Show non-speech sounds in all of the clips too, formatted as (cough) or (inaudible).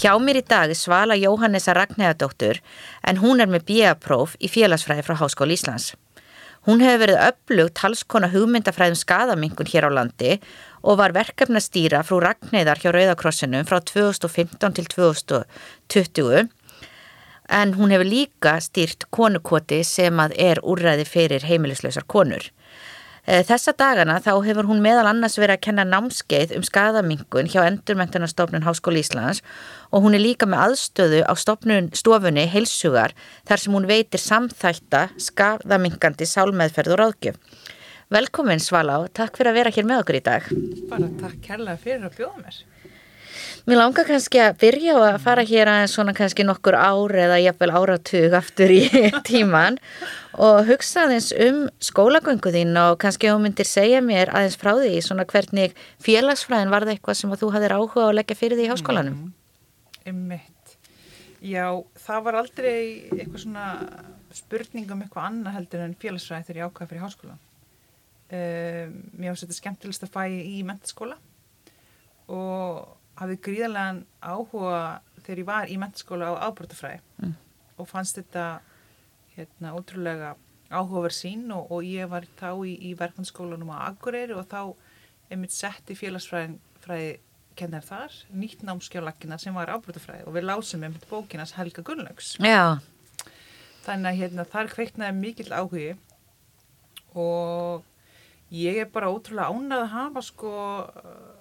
Hjá mér í dag er Svala Jóhannesa Ragnæðadóttur en hún er með bíapróf í félagsfræði frá Háskóli Íslands. Hún hefur verið upplugt talskona hugmyndafræðum skadamingun hér á landi og var verkefnastýra frú Ragnæðar hjá Rauðakrossinum frá 2015 til 2020 en hún hefur líka stýrt konukoti sem að er úrræði fyrir heimilislausar konur. Eh, þessa dagana þá hefur hún meðal annars verið að kenna námskeið um skadamingun hjá Endurmentarnastofnun Háskóli Íslands og hún er líka með aðstöðu á stofnun stofunni heilsugar þar sem hún veitir samþætta skadamingandi sálmeðferð og ráðgjöf. Velkomin Svala og takk fyrir að vera hér með okkur í dag. Bara takk kærlega fyrir að bjóða mér. Mér langar kannski að byrja að fara hér aðeins svona kannski nokkur ár eða jafnvel áratug aftur í (laughs) tíman og hugsa aðeins um skólagöngu þín og kannski þú myndir segja mér aðeins frá því svona hvernig félagsfræðin var það eitthvað sem þú hafðir áhuga að leggja fyrir því í háskólanum? Ymmitt. Mm, Já, það var aldrei eitthvað svona spurning um eitthvað annað heldur en félagsfræði þegar ég ákvaði fyrir háskólan. Um, mér finnst þetta skemmtilegst að fæ í mentaskóla og hafði gríðarlegan áhuga þegar ég var í mentaskóla á ábrotafræði mm. og fannst þetta hérna ótrúlega áhugaverð sín og, og ég var þá í, í verkefnsskólanum á Akureyri og þá er mitt sett í félagsfræði kennar þar, nýtt námskjálagina sem var ábrotafræði og við lásum mitt bókinas Helga Gunnlaugs Já. þannig að hérna, þar kveiknaði mikill áhugi og ég er bara ótrúlega ánað að hafa sko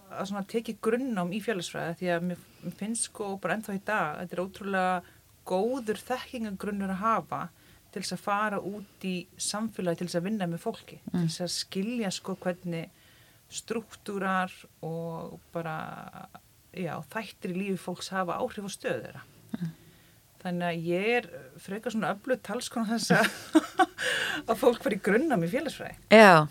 að svona teki grunnám í félagsfræði því að mér finnst sko bara ennþá í dag þetta er ótrúlega góður þekkingagrunnur að hafa til þess að fara út í samfélagi til þess að vinna með fólki mm. til þess að skilja sko hvernig struktúrar og bara já, þættir í lífi fólks hafa áhrif á stöðu þeirra mm. þannig að ég er frekar svona öflut talskona þess (laughs) að fólk fari grunnam í félagsfræði Já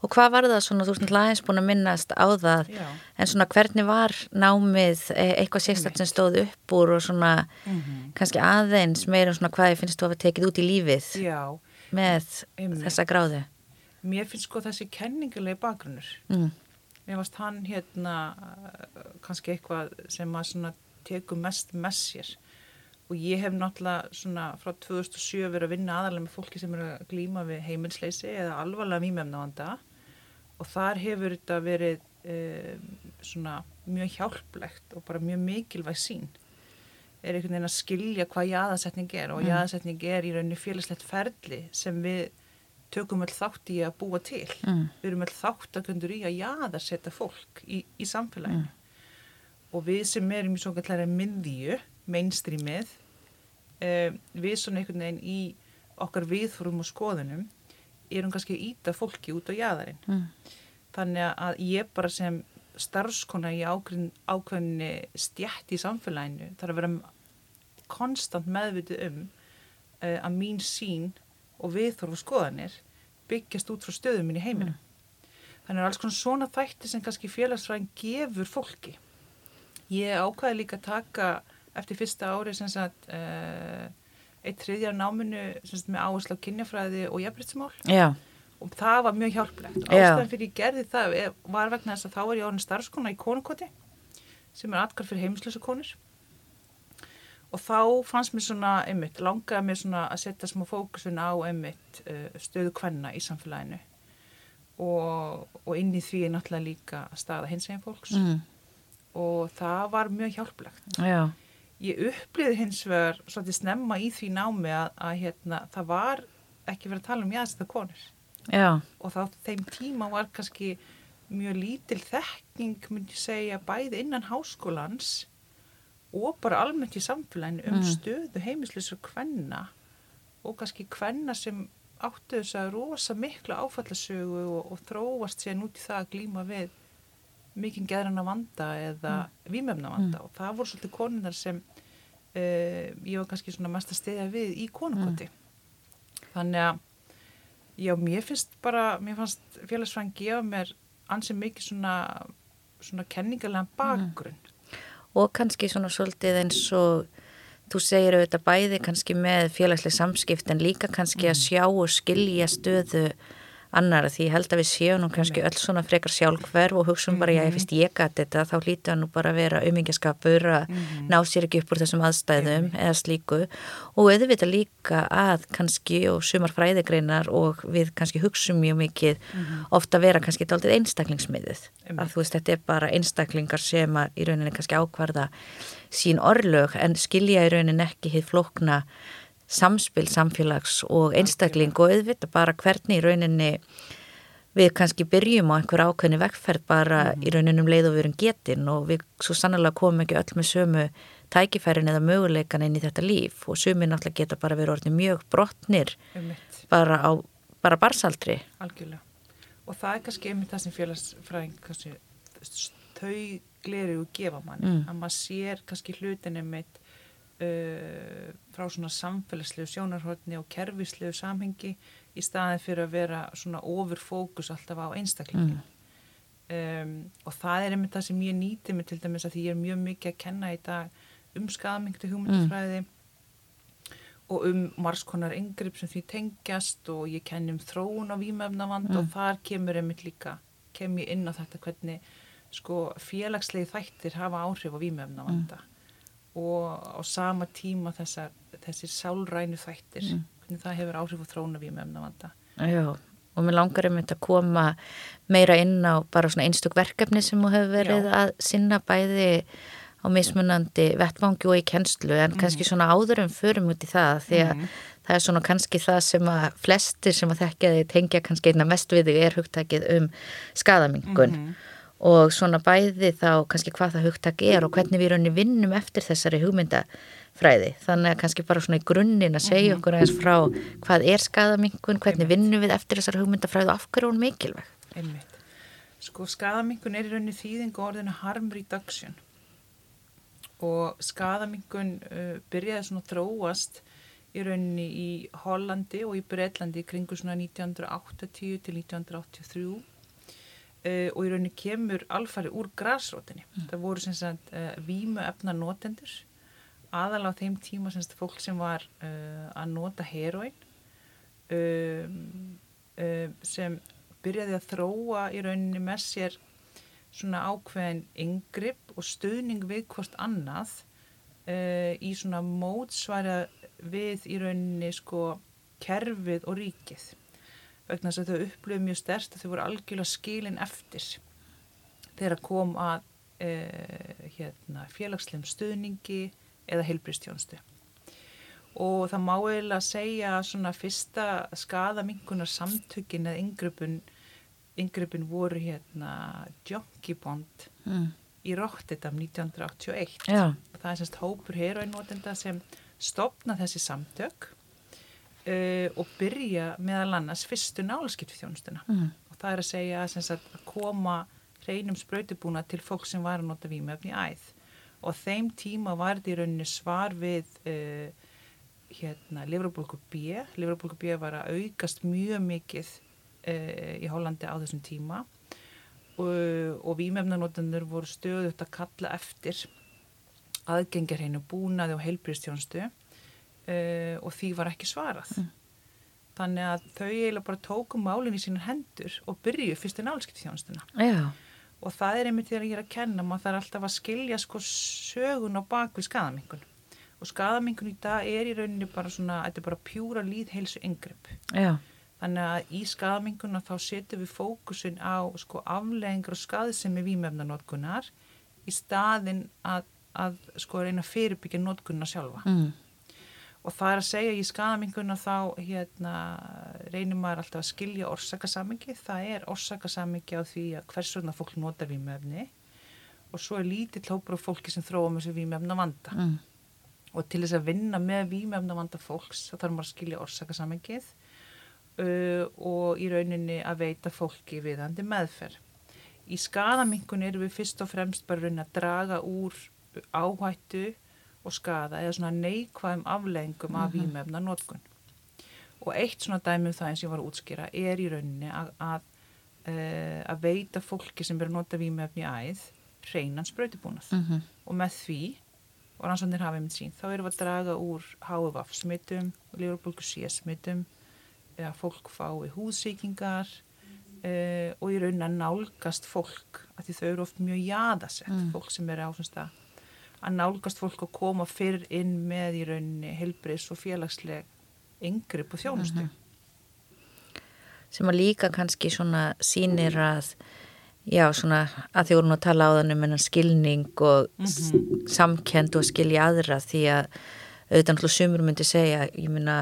Og hvað var það svona, þú veist náttúrulega eins búin að minnast á það, Já. en svona hvernig var námið e, eitthvað sérstaklega sem stóð upp úr og svona mm -hmm. kannski aðeins meira um svona hvað finnst þú að hafa tekið út í lífið Já. með Einmitt. þessa gráðu? Mér finnst sko þessi kenningulegi bakgrunnur. Mm. Mér finnst hann hérna kannski eitthvað sem að svona teku mest með sér og ég hef náttúrulega svona frá 2007 verið að vinna aðalega með fólki sem eru að glýma við heimilsleysi eða alvarlega mýmefnavanda og þar hefur þetta verið um, svona mjög hjálplegt og bara mjög mikilvæg sín er einhvern veginn að skilja hvað jáðarsetning er og mm. jáðarsetning er í rauninni félagslegt ferli sem við tökum vel þátt í að búa til mm. við erum vel þáttakundur í að jáðarsetta fólk í, í samfélaginu mm. og við sem erum í svona klæra miðju, mainstreamið um, við svona einhvern veginn í okkar viðfórum og skoðunum erum kannski að íta fólki út á jæðarinn mm. þannig að ég bara sem starfskona í ákveðinni stjætt í samfélaginu þarf að vera konstant meðvitið um uh, að mín sín og viðþorfu skoðanir byggjast út frá stöðum minn í heiminum mm. þannig að alls konar svona þætti sem kannski félagsfræðin gefur fólki ég ákvaði líka að taka eftir fyrsta ári sem sagt uh, eitt þriðjar náminu sagt, með áherslu á kynjafræði og jafnbryttsmál og það var mjög hjálplegt. Ástæðan fyrir ég gerði það var vegna þess að þá er ég árið starfskona í konukoti sem er atkar fyrir heimslusa konur. Og þá fannst mér svona einmitt, langaði mér svona að setja smá fókusun á einmitt uh, stöðu kvenna í samfélaginu. Og, og inn í því er náttúrulega líka að staða hins eginn fólks. Mm. og það var mjög hjálplegt. Já ég uppliði hins vegar svolítið snemma í því námi að, að hérna, það var ekki verið að tala um jæðsetta konur Já. og þá þeim tíma var kannski mjög lítil þekking myndi segja bæði innan háskólans og bara almennt í samfélaginu um mm. stöðu heimilisleisur kvenna og kannski kvenna sem áttu þess að rosa mikla áfallasögu og, og þróast sér núti það að glíma við mikinn geðranna vanda eða mm. výmöfna vanda mm. og það voru svolítið konunar sem uh, ég var kannski svona mest að stiðja við í konukoti. Þannig að já, mér finnst bara mér fannst félagsfræðin gefa mér ansið mikið svona svona kenningarlega bakgrunn. Og kannski svona svolítið eins og þú segir auðvitað bæði kannski með félagslega samskipt en líka kannski að sjá og skilja stöðu annar því ég held að við séum nú kannski öll svona frekar sjálfhverf og hugsun bara já, ég finnst ég gæti þetta þá hlítið hann nú bara að vera umingjaskapur að -hmm. ná sér ekki upp úr þessum aðstæðum eða slíku. Og auðvitað líka að kannski og sumar fræðigreinar og við kannski hugsun mjög mikið -hmm. ofta vera kannski dálítið einstaklingsmiðið að þú veist þetta er bara einstaklingar sem að í rauninni kannski ákvarða sín orlög en skilja í rauninni ekki hitt flokna samspil samfélags og einstakling og auðvitað bara hvernig í rauninni við kannski byrjum á einhver ákveðni vekkferð bara mm. í rauninum leið og við erum getin og við svo sannlega komum ekki öll með sömu tækifærin eða möguleikan inn í þetta líf og sömu náttúrulega geta bara verið orðið mjög brotnir bara á bara barsaldri. Algjörlega og það er kannski einmitt það sem félagsfræðing þau gleri og gefa manni mm. að maður sér kannski hlutin einmitt uh, frá svona samfélagslegu sjónarhóttni og kerfislegu samhengi í staðin fyrir að vera svona overfókus alltaf á einstaklingin mm. um, og það er einmitt það sem ég nýti mig til dæmis að því ég er mjög mikið að kenna í dag um skadamengtu hugmyndafræði mm. og um margskonar yngripp sem því tengjast og ég kenn um þróun á výmöfnavand mm. og þar kemur einmitt líka kem ég inn á þetta hvernig sko félagslegi þættir hafa áhrif á výmöfnavanda og á sama tíma þessar, þessir sálrænu þættir mm. hvernig það hefur áhrif og þróna við með emnavanda Já, og mér langar um þetta að koma meira inn á bara svona einstök verkefni sem þú hefur verið Já. að sinna bæði á mismunandi vettvangi og í kennslu en mm. kannski svona áður en förum út í það því að mm. það er svona kannski það sem að flestir sem að þekkja þig tengja kannski einna mest við þig er hugtakið um skadamingun -hmm og svona bæði þá kannski hvað það hugtak er og hvernig við rauninni vinnum eftir þessari hugmyndafræði. Þannig að kannski bara svona í grunninn að segja okkur aðeins frá hvað er skadamingun hvernig vinnum við eftir þessari hugmyndafræði og af hverju hún mikilvæg? Einmitt. Sko skadamingun er í rauninni þýðing og orðinu harm reduction. Og skadamingun uh, byrjaði svona þróast í rauninni í Hollandi og í Breitlandi kringu svona 1980 til 1983 Uh, og í rauninni kemur alfari úr græsrótinni. Mm. Það voru sem sagt uh, vímu efna notendur aðalega á þeim tíma sem sagt fólk sem var uh, að nota heroin um, sem byrjaði að þróa í rauninni með sér svona ákveðin yngripp og stöðning við hvort annað í svona mótsværa við í rauninni sko kerfið og ríkið vegna þess að þau upplöfu mjög stærst að þau voru algjörlega skilin eftir þegar kom að e, hérna, félagslegum stöðningi eða heilbristjónstu og það má eiginlega segja svona fyrsta skadamingunar samtökin eða yngrypun yngrypun voru hérna Junkie Bond mm. í Rotterdam 1981 Já. og það er semst hópur heroinnótenda sem stopna þessi samtök uh, og byrja meðal annars fyrstu nálaskiptþjónustuna mm. og það er að segja að, að koma hreinum spröytibúna til fólk sem var að nota výmöfni æð. Og þeim tíma var þetta í rauninni svar við uh, hérna Livrabólku B. Livrabólku B var að aukast mjög mikið uh, í Hollandi á þessum tíma. Og, og výmöfnanotendur voru stöðut að kalla eftir aðgengjar hennu búnaði og heilbríðstjónustu uh, og því var ekki svarað. Mm. þannig að þau eiginlega bara tóku málinn í sínar hendur og byrju fyrstu nálskipti þjónustuna Já. og það er einmitt þegar ég er að kenna maður þarf alltaf að skilja sko sögun á bakvið skadamingun og skadamingun í dag er í rauninni bara svona, þetta er bara pjúra líðheilsu yngripp þannig að í skadaminguna þá setjum við fókusin á sko afleggingar og skadisemi výmefnanótkunar í staðin að, að sko reyna að fyrirbyggja nótkunna sjálfa. Mm og það er að segja í skadaminguna þá hérna, reynir maður alltaf að skilja orsakasamingi, það er orsakasamingi á því að hvers vegna fólk notar vímöfni og svo er lítið hlópur af fólki sem þróa með þessu vímöfna vanda mm. og til þess að vinna með vímöfna vanda fólks þá þarf maður að skilja orsakamingið uh, og í rauninni að veita fólki viðandi meðferð. Í skadamingun eru við fyrst og fremst bara að draga úr áhættu og skada eða svona neikvæðum afleggingum af vímefna notkun. Og eitt svona dæmum það eins ég var að útskýra er í rauninni að, að, uh, að veita fólki sem er að nota vímefni æð reynan spröytibúnað Mm -hmm. og með því og rannsóknir hafa einmitt sín, þá erum við að draga úr HVF smittum, lífarbólku C smittum eða fólk fái húðsíkingar uh, og í raunin að nálgast fólk að því þau eru oft mjög jaðasett Mm. fólk sem eru á svona stað að nálgast fólk að koma fyrr inn með í rauninni helbriðs og félagsleg yngripp og þjónustu. Sem að líka kannski svona sýnir að já svona að því vorum að tala á þannig um skilning og mm samkend og skilja aðra því að auðvitað náttúrulega sumur myndi segja ég minna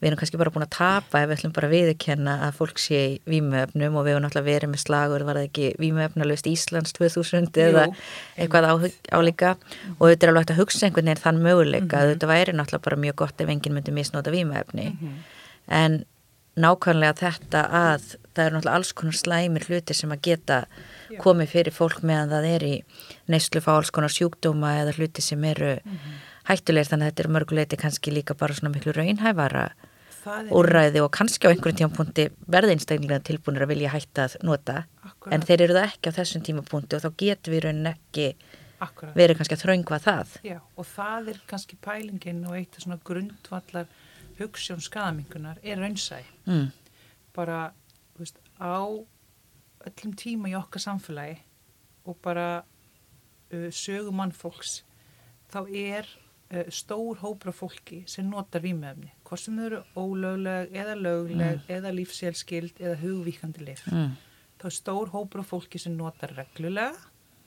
við erum kannski bara búin að tapa ef við ætlum bara að viðurkenna að fólk sé í vímuefnum og við hefum náttúrulega verið með slagur var það ekki vímuefnalust Íslands 2000 eða Jú, eitthvað á, álíka og auðvitað er alveg hægt að hugsa einhvern veginn þann möguleika. Mhm. að auðvitað væri náttúrulega bara mjög gott ef enginn myndi misnóta vímuefni. En nákvæmlega þetta að það eru náttúrulega alls konar slæmir hluti sem að geta komið fyrir fólk meðan það er í neyslu fá alls konar sjúkdóma eða hluti sem eru hættulegir. Þannig að þetta er mörguleiti kannski líka bara svona miklu raunhæfara úrræði og kannski á einhverjum tímapunkti verði einstaklega tilbúinir að vilja hætta að nota Akkurat. en þeir eru það ekki á þessum tímapunkti og þá getur við raunin ekki akkurat verið kannski að þröngva það Já, og það er kannski pælingin og eitt af svona grundvallar hugssjón skadamingunar er raunsæ. mm. Bara, veist, á öllum tíma í okkar samfélagi og bara uh, sögu mannfólks, þá er uh, stór hópra fólki sem notar vímefni. Hvort sem þau eru ólögleg eða lögleg eða lífsélskild eða hugvíkandi lif. Mm. Þá er stór hópra fólki sem notar reglulega,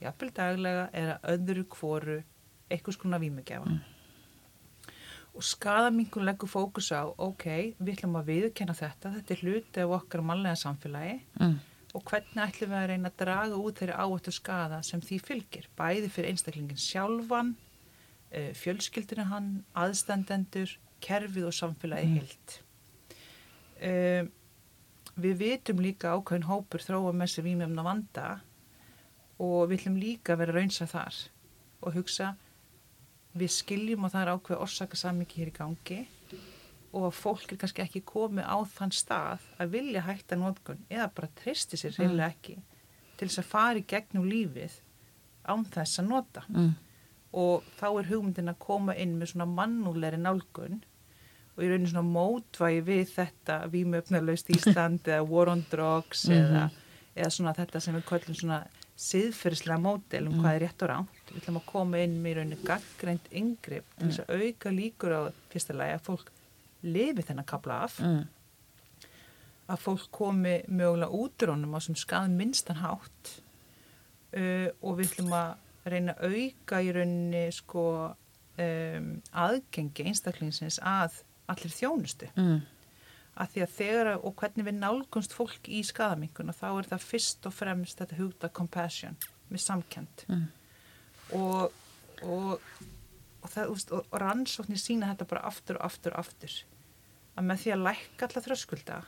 jafnvel daglega eða öðru kvoru eitthvað skona vímegjafa. Og skadamingun leggur fókus á, ok, við ætlum að viðkenna þetta, þetta er hluti af okkar mannlega samfélagi Mm. og hvernig ætlum við að reyna að draga út þeirri áhættu skada sem því fylgir, bæði fyrir einstaklingin sjálfan, eh, fjölskyldinu hann, aðstandendur, kerfið og samfélagi mm. heilt. Um, við vitum líka ákveðin hópur þróa með sér vímefna vanda og við ætlum líka að vera raunsa þar og hugsa við skiljum og það er ákveð orsaka samingi hér í gangi og að fólk er kannski ekki komið á þann stað að vilja hætta nótkun eða bara treysti sér reyðilega ekki til þess að fara í gegnum lífið án þess að nota Mm. og þá er hugmyndin að koma inn með svona mannúlegri nálgun og í rauninu svona mótvægi við þetta vímöfnalaust Ísland eða War on Drugs eða, eða svona þetta sem við köllum svona siðferðislega mótel um hvað er rétt og ránt við ætlum að koma inn með í rauninu gaggreint yngripp til þess að auka líkur á fyrsta lagi að fólk lifi þennan kapla af. Mm. að fólk komi mögulega út úr honum á sem skað minnstan hátt. Uh, og við ætlum að reyna að auka í rauninni sko um, aðgengi einstaklingsins að allir þjónustu Mm. að því að þegar og hvernig við nálgunst fólk í skadaminguna þá er það fyrst og fremst þetta hugta compassion með samkend Mm. og, og, og, það, og, og rannsóknir sína þetta bara aftur og aftur og aftur að með því að lækka alla þröskulda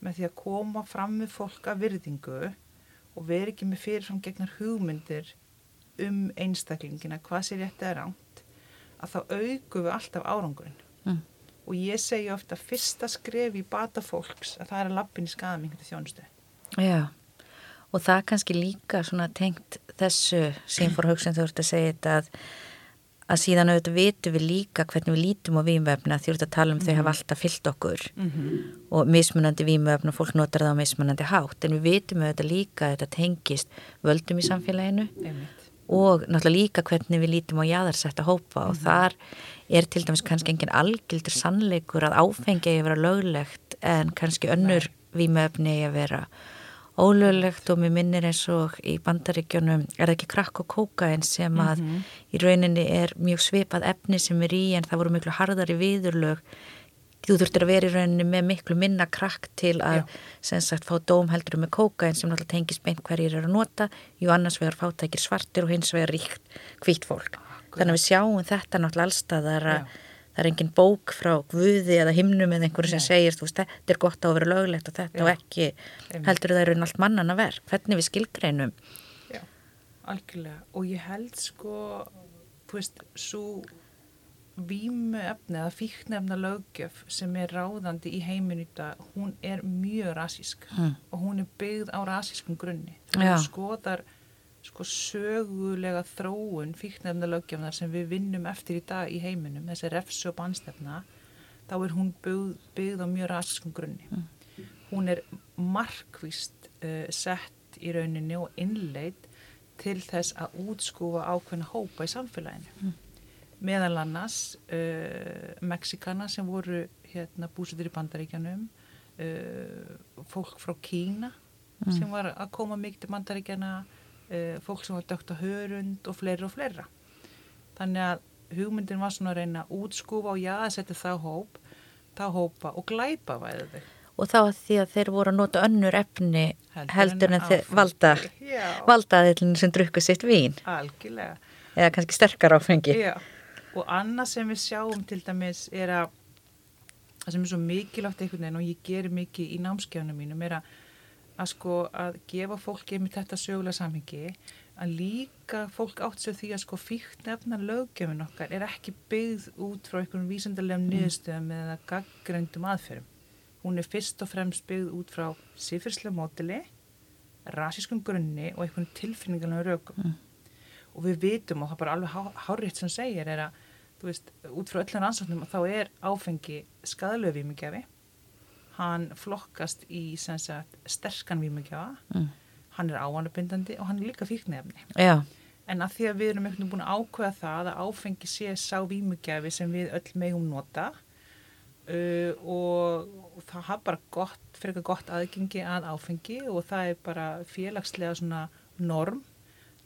með því að koma fram með fólk af virðingu og vera ekki með fyrirfram gegnar hugmyndir um einstaklingina hvað sér rétt eða ránt að þá aukum við alltaf árangurinn Mm. Og ég segi ofta fyrsta skref í bata fólks að það er að lappin í skadamingu þjónustu. Já, og það er kannski líka svona tengt þessu sem fór hugsun þú ert að segja þetta að, að síðan auðvitað vitum við líka hvernig við lítum á vímöfna því þú ert að tala um þau hafa alltaf fyllt okkur. Mm -hmm. og mismunandi vímöfna og fólk notar það á mismunandi hátt en við vitum auðvitað líka að þetta tengist völdum í samfélaginu. Einmitt og náttúrulega líka hvernig við lítum á jáðarsetta hópa og þar er til dæmis kannski engin algildur sannleikur að áfengi að vera löglegt en kannski önnur vímöfni að vera ólöglegt og mér minnir eins og í bandaríkjunum er það ekki krakk og kókain sem að í rauninni er mjög svipað efni sem er í en það voru miklu harðari viðurlög þú þurftir að vera í rauninni með miklu minna krakk til að sem sagt fá dóm heldur með kókain sem náttúrulega tengist beint hverjir er að nota. Jú annars vegar fátækir svartir og hins vegar ríkt hvítt fólk. Þannig að við sjáum þetta náttúrulega allstaðar að það er engin bók frá guði eða himnum eða einhverju sem Nei. segir þú veist þetta er gott á að vera löglegt og þetta Já. og ekki Einmitt. heldur það eru allt mannana verk. Hvernig við skilgreinum. Já, algjörlega. Og ég held sko þú veist, svo vímuefni eða fíknefna lögjöf sem er ráðandi í heiminu í dag, hún er mjög rasísk Mm. og hún er byggð á rasískum grunni. Já. Þú skoðar sko sögulega þróun fíknefna lögjöfnar sem við vinnum eftir í dag í heiminum, þessi refsu og bannstefna, þá er hún byggð, byggð á mjög rasískum grunni. Hún er markvist uh, sett í rauninni og innleitt til þess að útskúfa ákveðna hópa í samfélaginu meðal annars uh, Mexikana sem voru hérna búsutir í bandaríkjanum uh, fólk frá Kína sem var að koma mikið til bandaríkjana uh, fólk sem var dögt á hörund og fleiri og fleira. Þannig að hugmyndin var svona að reyna að útskúfa og já að setja þá hóp þá hópa og glæpa væði þau. Og þá að því að þeir voru að nota önnur efni Heldur heldur en en valda Já. valdaðillin sem drukku sitt vín. Algjörlega. Eða kannski sterkar áfengi. Já, og annað sem við sjáum til dæmis er að það sem er svo mikilvægt einhvern veginn og ég gerir mikið í námskjáðunum mínum er að, að sko að gefa fólki með þetta sögulega samhengi að líka fólk átt sér því að sko fíkt nefna löggefin okkar er ekki byggð út frá einhverjum vísendalegum niðurstöðum eða gaggrindum aðferðum. Hún er fyrst og fremst byggð út frá sifyrslega mótili, rasískum grunni og einhvern tilfinningarlega rökum. Og við vitum og það er bara alveg há- hárétt sem segir er að, þú veist, út frá öllum rannsóknum þá er áfengi skadalöf vímugjafi. Hann flokkast í sagt sterkan vímugjafa. Mm. hann er áhannabindandi og hann er líka fíknefni Já, en að því að við erum veginn búin að ákveða það að áfengi sé sá vímugjafi sem við öll megum nota uh, og, það hafa bara gott, frekar gott aðgengi að áfengi og það er bara félagslega svona norm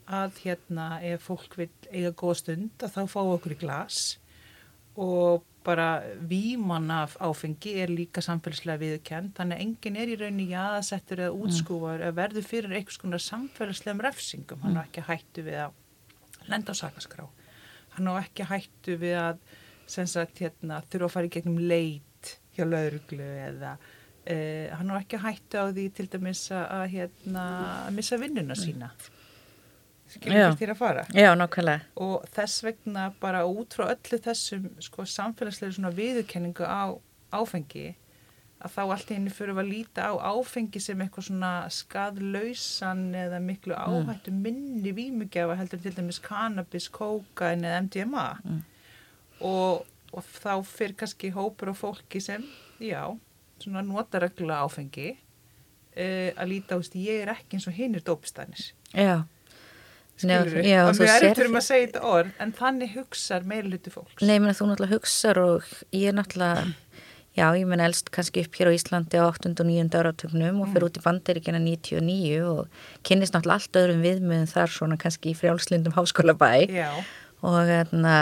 að hérna ef fólk vil eiga góða stund að þá við okkur í glas. Og bara víman af áfengi er líka samfélagslega viðkend þannig að enginn er í rauninni jaðasettur eða útskúfar eða verður fyrir einhvers konar samfélagslegum refsingum. Hann á ekki að hættu við að lenda á sakaskrá hann á ekki að hættu við að sem sagt hérna þurfa að fara í gegnum leit hjá lauruglu eða uh, hann á ekki að hættu á því til dæmis að, að hérna að missa vinnuna sína skilur við þér að fara. Já, nákvæmlega. Og þess vegna bara út frá öllu þessum sko, samfélagslega svona viðurkenningu á áfengi að þá allt í henni fyrir að líta á áfengi sem eitthvað svona skadlausan eða miklu áhættu minni vímugjafa heldur til dæmis cannabis, kókain eða MDMA og, og þá fyrir kannski hópur og fólki sem, já, svona notaregla áfengi uh, að líta á, ég er ekki eins og hinir dópstænir Já, skilur við, og erum sérð- fyrir að segja þetta orð en þannig hugsar meira hluti fólks Nei, menn þú náttúrulega hugsar og ég er náttúrulega, (clears throat) já, ég menn elst kannski upp hér á Íslandi á 8. og 9. áratögnum og fyrir út í bandaríkina 99 og kynnist náttúrulega allt öðrum viðmiðum þar svona kannski í frjálslindum háskólabæ já, og hérna,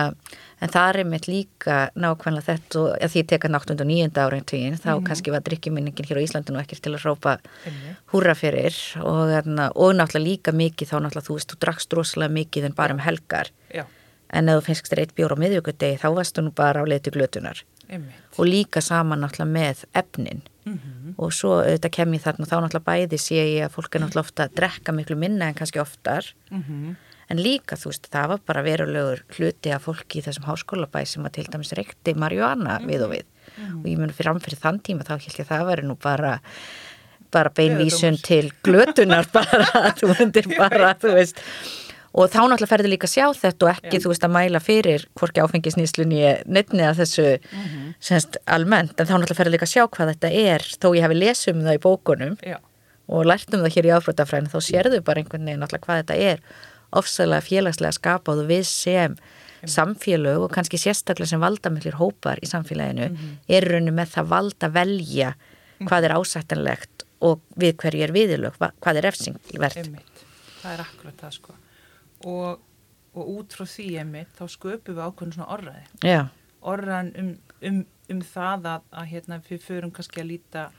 en það er mitt líka nákvæmlega þetta og að því ég teka 8. og 9. áratugin þá kannski var drikkjuminningin hér á Íslandi nú ekkert til að hrópa einmitt. húra fyrir og, hérna, og náttúrulega líka mikið þá náttúrulega þú veist, þú drakst rosalega mikið en bara um helgar já, en ef þú finnst eitt bjór á miðvíkudegi þá varstu nú bara á leið til glötunar einmitt og líka saman náttúrulega með efnin mm og svo auðvitað kem ég þarna og þá náttúrulega bæði sé ég að fólk er náttúrulega ofta að drekka miklu minna en kannski oftar -hmm. En líka þú veist það var bara verulegur hluti af fólki í þessum háskólabæ sem að til dæmis reykti marihuana við og við. Og ég mun fyrir amfyrir þann tíma þá held ég að það veri nú bara bara beinvísun til glötunar (laughs) bara, þú myndir bara, þú veist. Og þá náttúrulega ferður líka að sjá þetta og ekki, Já. þú veist, að mæla fyrir hvorki áfengisnýslunni nefni að þessu Mhm. semst almennt, en þá náttúrulega ferður líka að sjá hvað þetta er þó ég hafi lesið um það í bókunum já, og lært um það hér í áfrútafræðinu þá sérðu bara einhvern veginn náttúrulega hvað þetta er ofsalega félagslega skapað og við sem samfélög og kannski sérstaklega sem valdamillir hópar í samfélaginu Mhm. er rauninu með það valda velja hvað er ásættanlegt og við hverju er viðilög, hva- hvað er refsingvert. Einmitt. Það er akkurat það sko. Og, og út frá því einmitt þá sköpum við ákveðin svona orðræði. Já, orðan um, um, um það að, að hérna, við förum kannski að líta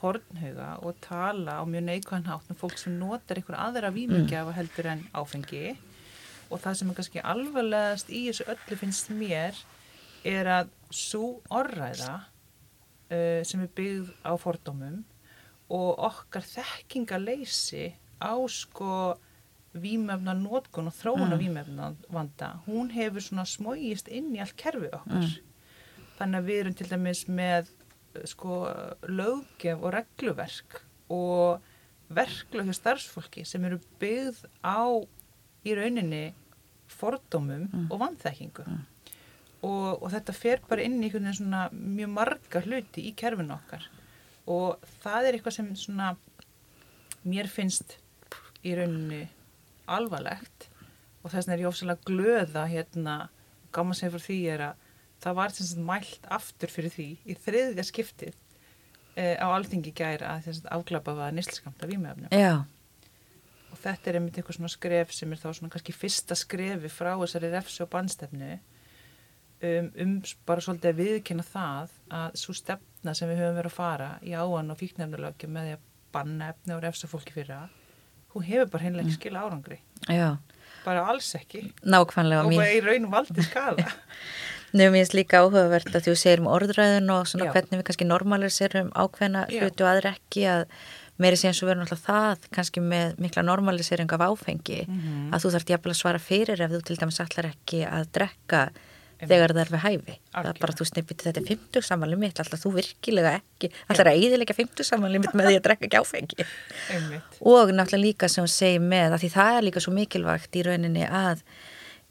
hornhuga og tala á mjög neikvæðan hátt um fólk sem notar einhver aðra vímugjafa heldur en áfengi og það sem er kannski alvarlegast í þessu öllu finnst mér er að svo orðræða uh, sem er byggð á fordómum og okkar þekkingaleysi á sko výmefna nótkun og þróuna mm. výmefna vanda, hún hefur svona smógist inn í allt kerfi okkar. Mm. Þannig að við erum til dæmis með sko löggef og regluverk og verklu hjá starfsfólki sem eru byggð á í rauninni fordómum mm. og vanþekkingu mm. og, og þetta fer bara inn í mjög marga hluti í kerfinu okkar og það er eitthvað sem svona mér finnst í rauninni alvarlegt og þess vegna er ég ofsalega glöða hérna, gaman sem fyrir því er að það var sem sagt mælt aftur fyrir því í þriðja skiptið e, á alþingi gæra að þess að afglapa var nýsliskamta výmjöfnum. Já. Og þetta er einmitt eitthvað svona skref sem er þá svona kannski fyrsta skrefi frá þessari refsi og bannstefnu um, um bara svolítið að viðkynna það að svo stefna sem við höfum verið að fara í áan og fíknefnulögjum með því að banna efni og refsa fólki fyrir það, hún hefur bara hennilega ekki mm. skila árangri. Já. Bara alls ekki. Nákvæmlega. Og bara í raun valdi skada. (laughs) Nefnum ég líka áhugavert að þú segir um orðræðin og svona Já. hvernig við kannski normaliserum ákveðna hlutu aðra ekki að meiri sé eins og verður náttúrulega það kannski með mikla normalisering af áfengi mm -hmm. að þú þarf jafnvel að svara fyrir ef þú til dæmis allar ekki að drekka þegar það er við hæfi Alkjörn. það er bara þú snipit þetta er 50 samanlið mitt alltaf þú virkilega ekki alltaf er að eðilega 50 samanlið mitt með því að drekka ekki áfengi og náttúrulega líka sem hún segir með að því það er líka svo mikilvægt í rauninni að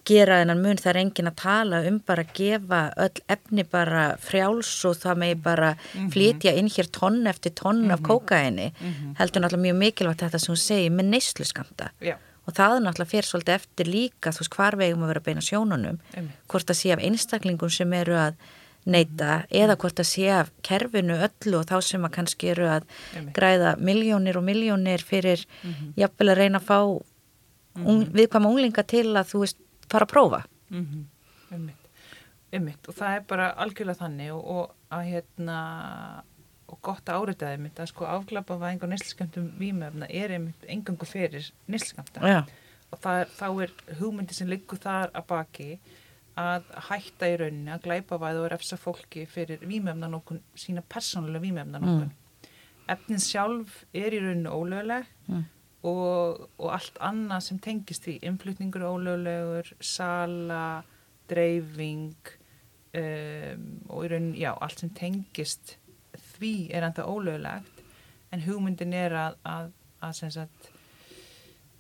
gera þennan mun það er engin að tala um bara að gefa öll efni bara frjáls og það megi bara mm -hmm. flytja inn hér tonn eftir tonn mm -hmm. af mhm. kókaini mm -hmm. heldur náttúrulega mjög mikilvægt þetta sem hún segir með neyslu skamta Já. og það er náttúrulega fyrir svolítið eftir líka þú veist hvar vegum að vera beina sjónunum hvort að sé af einstaklingum sem eru að neyta mhm. eða hvort að sé af kerfinu öllu og þá sem að kannski eru að græða miljónir og miljónir fyrir mhm. jafnvel að reyna að fá viðkvæma unglinga til að þú veist fara að prófa mm -hmm. ummitt. ummitt og það er bara algjörlega þannig og, og að hérna og gott að áriðaði mitt að sko afglapa að einhver nýsliskamtum výmöfna er einmitt engangu fyrir nýsliskamta ja. og er, þá er hugmyndi sem liggur þar að baki að hætta í rauninni að glæpa væð og refsa fólki fyrir výmöfnan okkur sína persónulega výmöfnan okkur mm. efnin sjálf er í rauninni ólöguleg mm og, og allt annað sem tengist því innflutningur ólöglegur, sala dreifing um, og í raunin, já, allt sem tengist því er enda ólöglegt en hugmyndin er að að, að sem sagt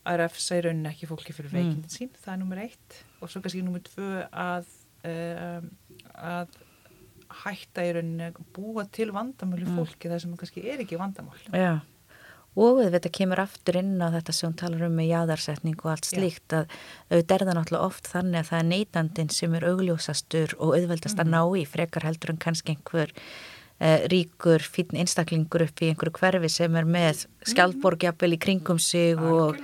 að refsa í rauninni ekki fólki fyrir veikindin mm. sín, það er nummer eitt og svo kannski nummer tvö að um, að hætta í rauninni búa til vandamáli mm. fólki mm. þar sem kannski er ekki vandamál Já og þetta kemur aftur inn á þetta sem hún talar um með jáðarsetning og allt slíkt Já. að auðvitað er það náttúrulega oft þannig að það er neytandin sem er augljósastur og auðveldast mm. að mhm. ná í frekar heldur en kannski einhver eh, ríkur, fín einstaklingur upp í einhverju hverfi sem er með mhm. skjaldborgjapil í kringum sig mm. og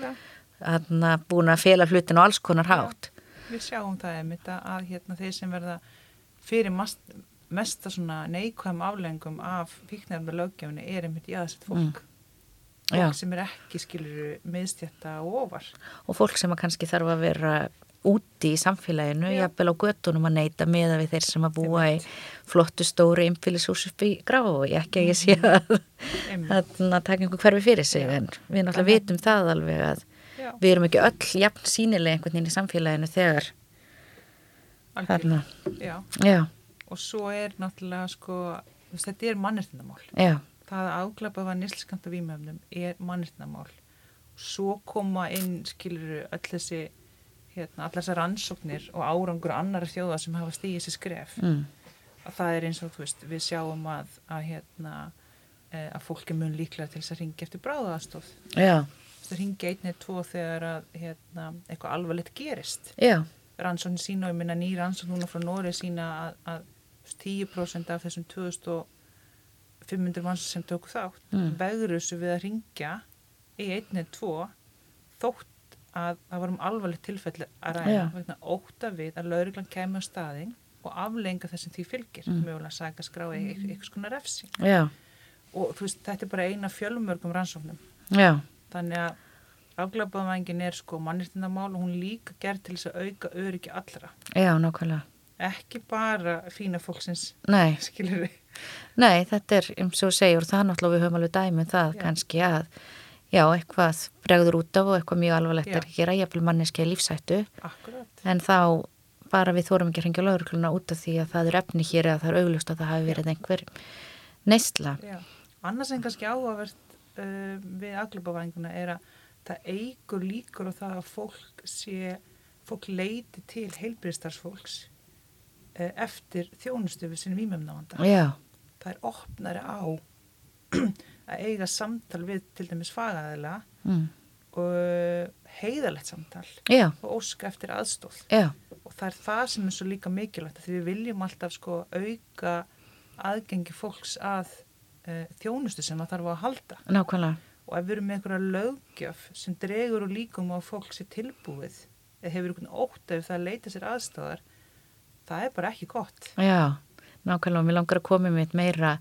hana, búin að fela hlutin og alls konar hátt. Já. Við sjáum það einmitt að hérna, þeir sem verða fyrir mest, mesta neikvæm aflengum af fíknarna löggefinni er einmitt jáðarsett fólk. Mm fólk Já. sem er ekki skilur miðstjætta og ofar. Og fólk sem kannski þarf að vera úti í samfélaginu, jafnvel á göttunum að neyta meða við þeir sem að búa í flottu stóri innfylgishús upp í Grafói, ekki að ég sé að að taka einhver hverfi fyrir sig Já. en við náttúrulega vitum það alveg að Já. við erum ekki öll jafn sínileg einhvern veginn í samfélaginu þegar þarna. Og svo er náttúrulega sko, þetta er mannirtindamál Já það að áglapa var nýsliskamta výmöfnum er mannirtnamál svo koma inn skiluru öll þessi hérna, allar þessar rannsóknir og árangur annar þjóða sem hafa stíðið sér skref. Mm. að það er eins og þú veist við sjáum að að, hérna, e, að fólki mun líklega til þess að ringa eftir bráðaðstof það ringa einni eða tvo þegar að hérna, eitthvað alvarlegt gerist. Rannsóknir sína og ég minna nýra rannsókn núna frá Nóri sína að, að 10% af þessum 2000 500 manns sem tóku þátt mm. vegruðsu við að ringja í einnið tvo þótt að það varum alvarlegt tilfelli að ræða yeah. vegna óta við að lauruglan kemur á staðing og aflenga þessum því fylgir mm. mjögulega sagja skrá eitthvað svona refsi yeah. og veist þetta er bara eina fjölumörgum rannsóknum yeah. þannig að afglabbaðvængin er sko mannirtindamál og hún líka gerð til þess að auka öryggi allra Já, nákvæmlega ekki bara fína fólksins Nei, skilur við Nei, þetta er, eins og segjur, það náttúrulega við höfum alveg dæmið um það Já. kannski að já, eitthvað bregður út af og eitthvað mjög alvarlegt Já. er að gera, jafnvel manneski lífsættu akkurat en þá bara við þórum ekki að hringja laurugluna út af því að það er efni hér eða það er auglust að það hafi verið einhver neysla. Annars en kannski áhugavert uh, við aglöpavæðinguna er að það eigur líkur og það að fólk sé fólk leiti til heilbriðstarfsfólks uh, eftir þjónustu við sinni výmjöfnavanda Já, það er opnari á (clears throat) að eiga samtal við til dæmis fagaðila mm. og heiðalegt samtal já, og óska eftir aðstóð já, og það er það sem er svo líka mikilvægt því við viljum alltaf sko auka aðgengi fólks að uh, þjónustu sem það þarf að halda. Nákvæmlega. og ef við erum með einhverja löggjöf sem dregur og líkum á að fólk sé tilbúið eða hefur einhvern ótt ef það leita sér aðstóðar það er bara ekki gott. Já, nákvæmlega, mér langar að koma með meira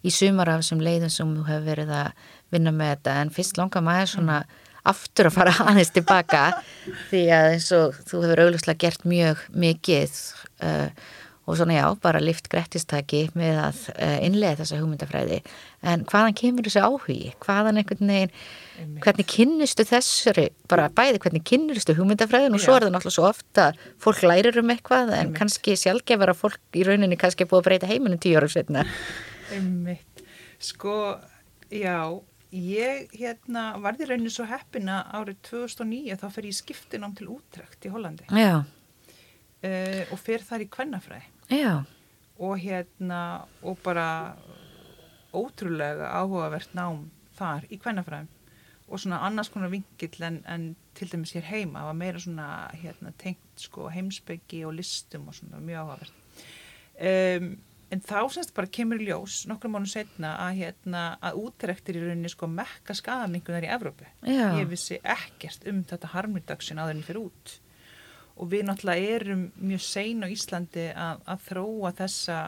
í sumar af þessum leiðum sem þú hefur verið að vinna með þetta. En fyrst langar maður svona aftur að fara (laughs) aðeins tilbaka því að eins og þú hefur auglustlega gert mjög mikið uh, og svona já, bara lift grettistaki með að uh, innlega þessa hugmyndafræði. En hvaðan kemur þessi áhugi? Hvaðan einhvern veginn, hvernig kynnustu þessari, bara bæði hvernig kynnustu hugmyndafræðin og svo er það náttúrulega svo ofta fólk lærir um eitthvað en kannski sjálfgefar að fólk í rauninni kannski búið að breyta heiminum tíu árum setna. Einmitt. Sko, já, ég hérna varði rauninu svo heppina árið 2009 þá fer ég skiptinám til útrekt í Hollandi. Já, uh, og fer þar í kvennafræði já, og hérna og bara ótrúlega áhugavert nám þar í kvennafræðum. Og svona annars konar vingill en, en til dæmis hér heima. Var meira svona hérna, tengt sko heimsbyggi og listum og svona mjög áhugavert. Um, en þá semst bara kemur í ljós nokkrum mánu setna að hérna að útrektir í rauninni sko mekka skadamingunar í Evrópu. Já, ég vissi ekkert um þetta harmurdagsinn áður en ég fyrir út og við náttúrulega erum mjög sein á Íslandi að, að þróa þessa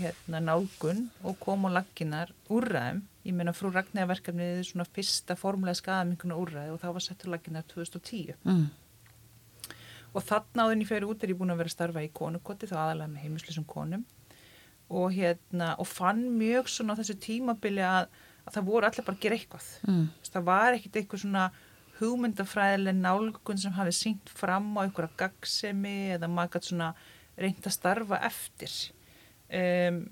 hérna, nálgun og koma á laginar úrræðum ég meina frú Ragnæðaverkefnið er svona fyrsta formulega skadamingunar úrræði og það var sett á laginar 2010 mm, og þarna áður en ég fyrir út er ég búin að vera að starfa í konukoti þá aðalega með heimilisum konum. Og hérna og fann mjög svona á þessu tímabili að, að það voru allir bara að gera eitthvað. Mm, það var ekkit eitthvað svona hugmyndafræðileg nálgun sem hafi syngt fram á einhverja gaggsemi eða maður gætt svona reynd að starfa eftir. Um,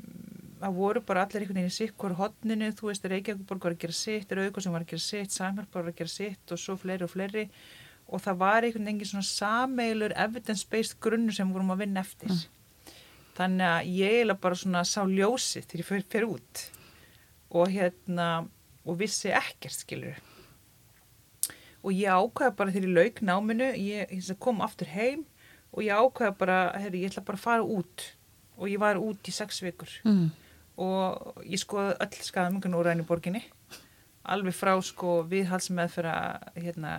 það voru bara allir einhvern veginn í sikkur hodninu, þú veist, Reykjavíkborg var að gera sitt, Rauðgóð sem var að gera sitt, Samhjálp var að gera sitt og svo fleiri og fleiri. Og það var einhvern veginn svona sameilur evidence-based grunnur sem vorum að vinna eftir. Þannig að ég eiginlega bara svona sá ljósi þegar ég fyrir út. Og hérna og vissi ekkert skilur og ég ákveða bara þegar ég lauk náminu ég, ég kom aftur heim og ég ákveða bara, herri, ég ætla bara að fara út. Og ég var út í sex vikur. Mm, og ég skoði öll skadamungan úr ræðin í borginni alveg frá sko viðhalsmeðfæra hérna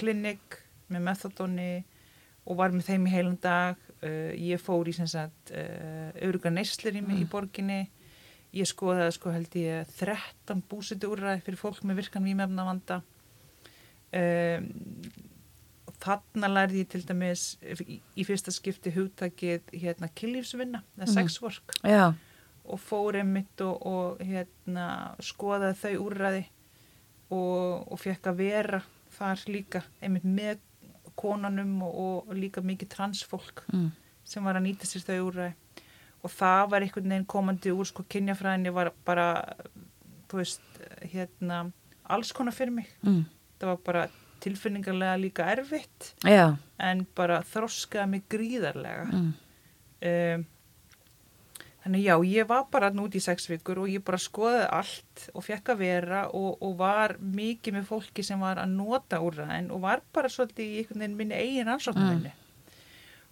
klinik með methodóni og var með þeim í heilan dag. Uh, ég fór í sem sagt uh, öruga neyslir í mig í borginni. Ég skoðaði sko held ég 13 búsiti úrræði fyrir fólk með virkan vímefna vanda um, þarna lærði ég til dæmis í, í fyrsta skipti hugtakið hérna kynlífsvinna, eða Mhm. sex work já, og fór einmitt og, og hérna, skoðaði þau úrræði og, og fekk að vera þar líka einmitt með konanum og, og líka mikið transfólk mm, sem var að nýta sér þau úrræði. Og það var einhvern veginn komandi úr sko kynjafræðinni var bara þú veist, hérna alls konar fyrir mig. Mm, það var bara tilfinningarlega líka erfitt já, en bara þroskaði mig gríðarlega. Mm, um, þannig já, ég var bara nút í sex vikur og ég bara skoðaði allt og fekk að vera og, og var mikið með fólki sem var að nota úrræðin og var bara svolítið í einhvern veginn minni eigin rannsóknarvinni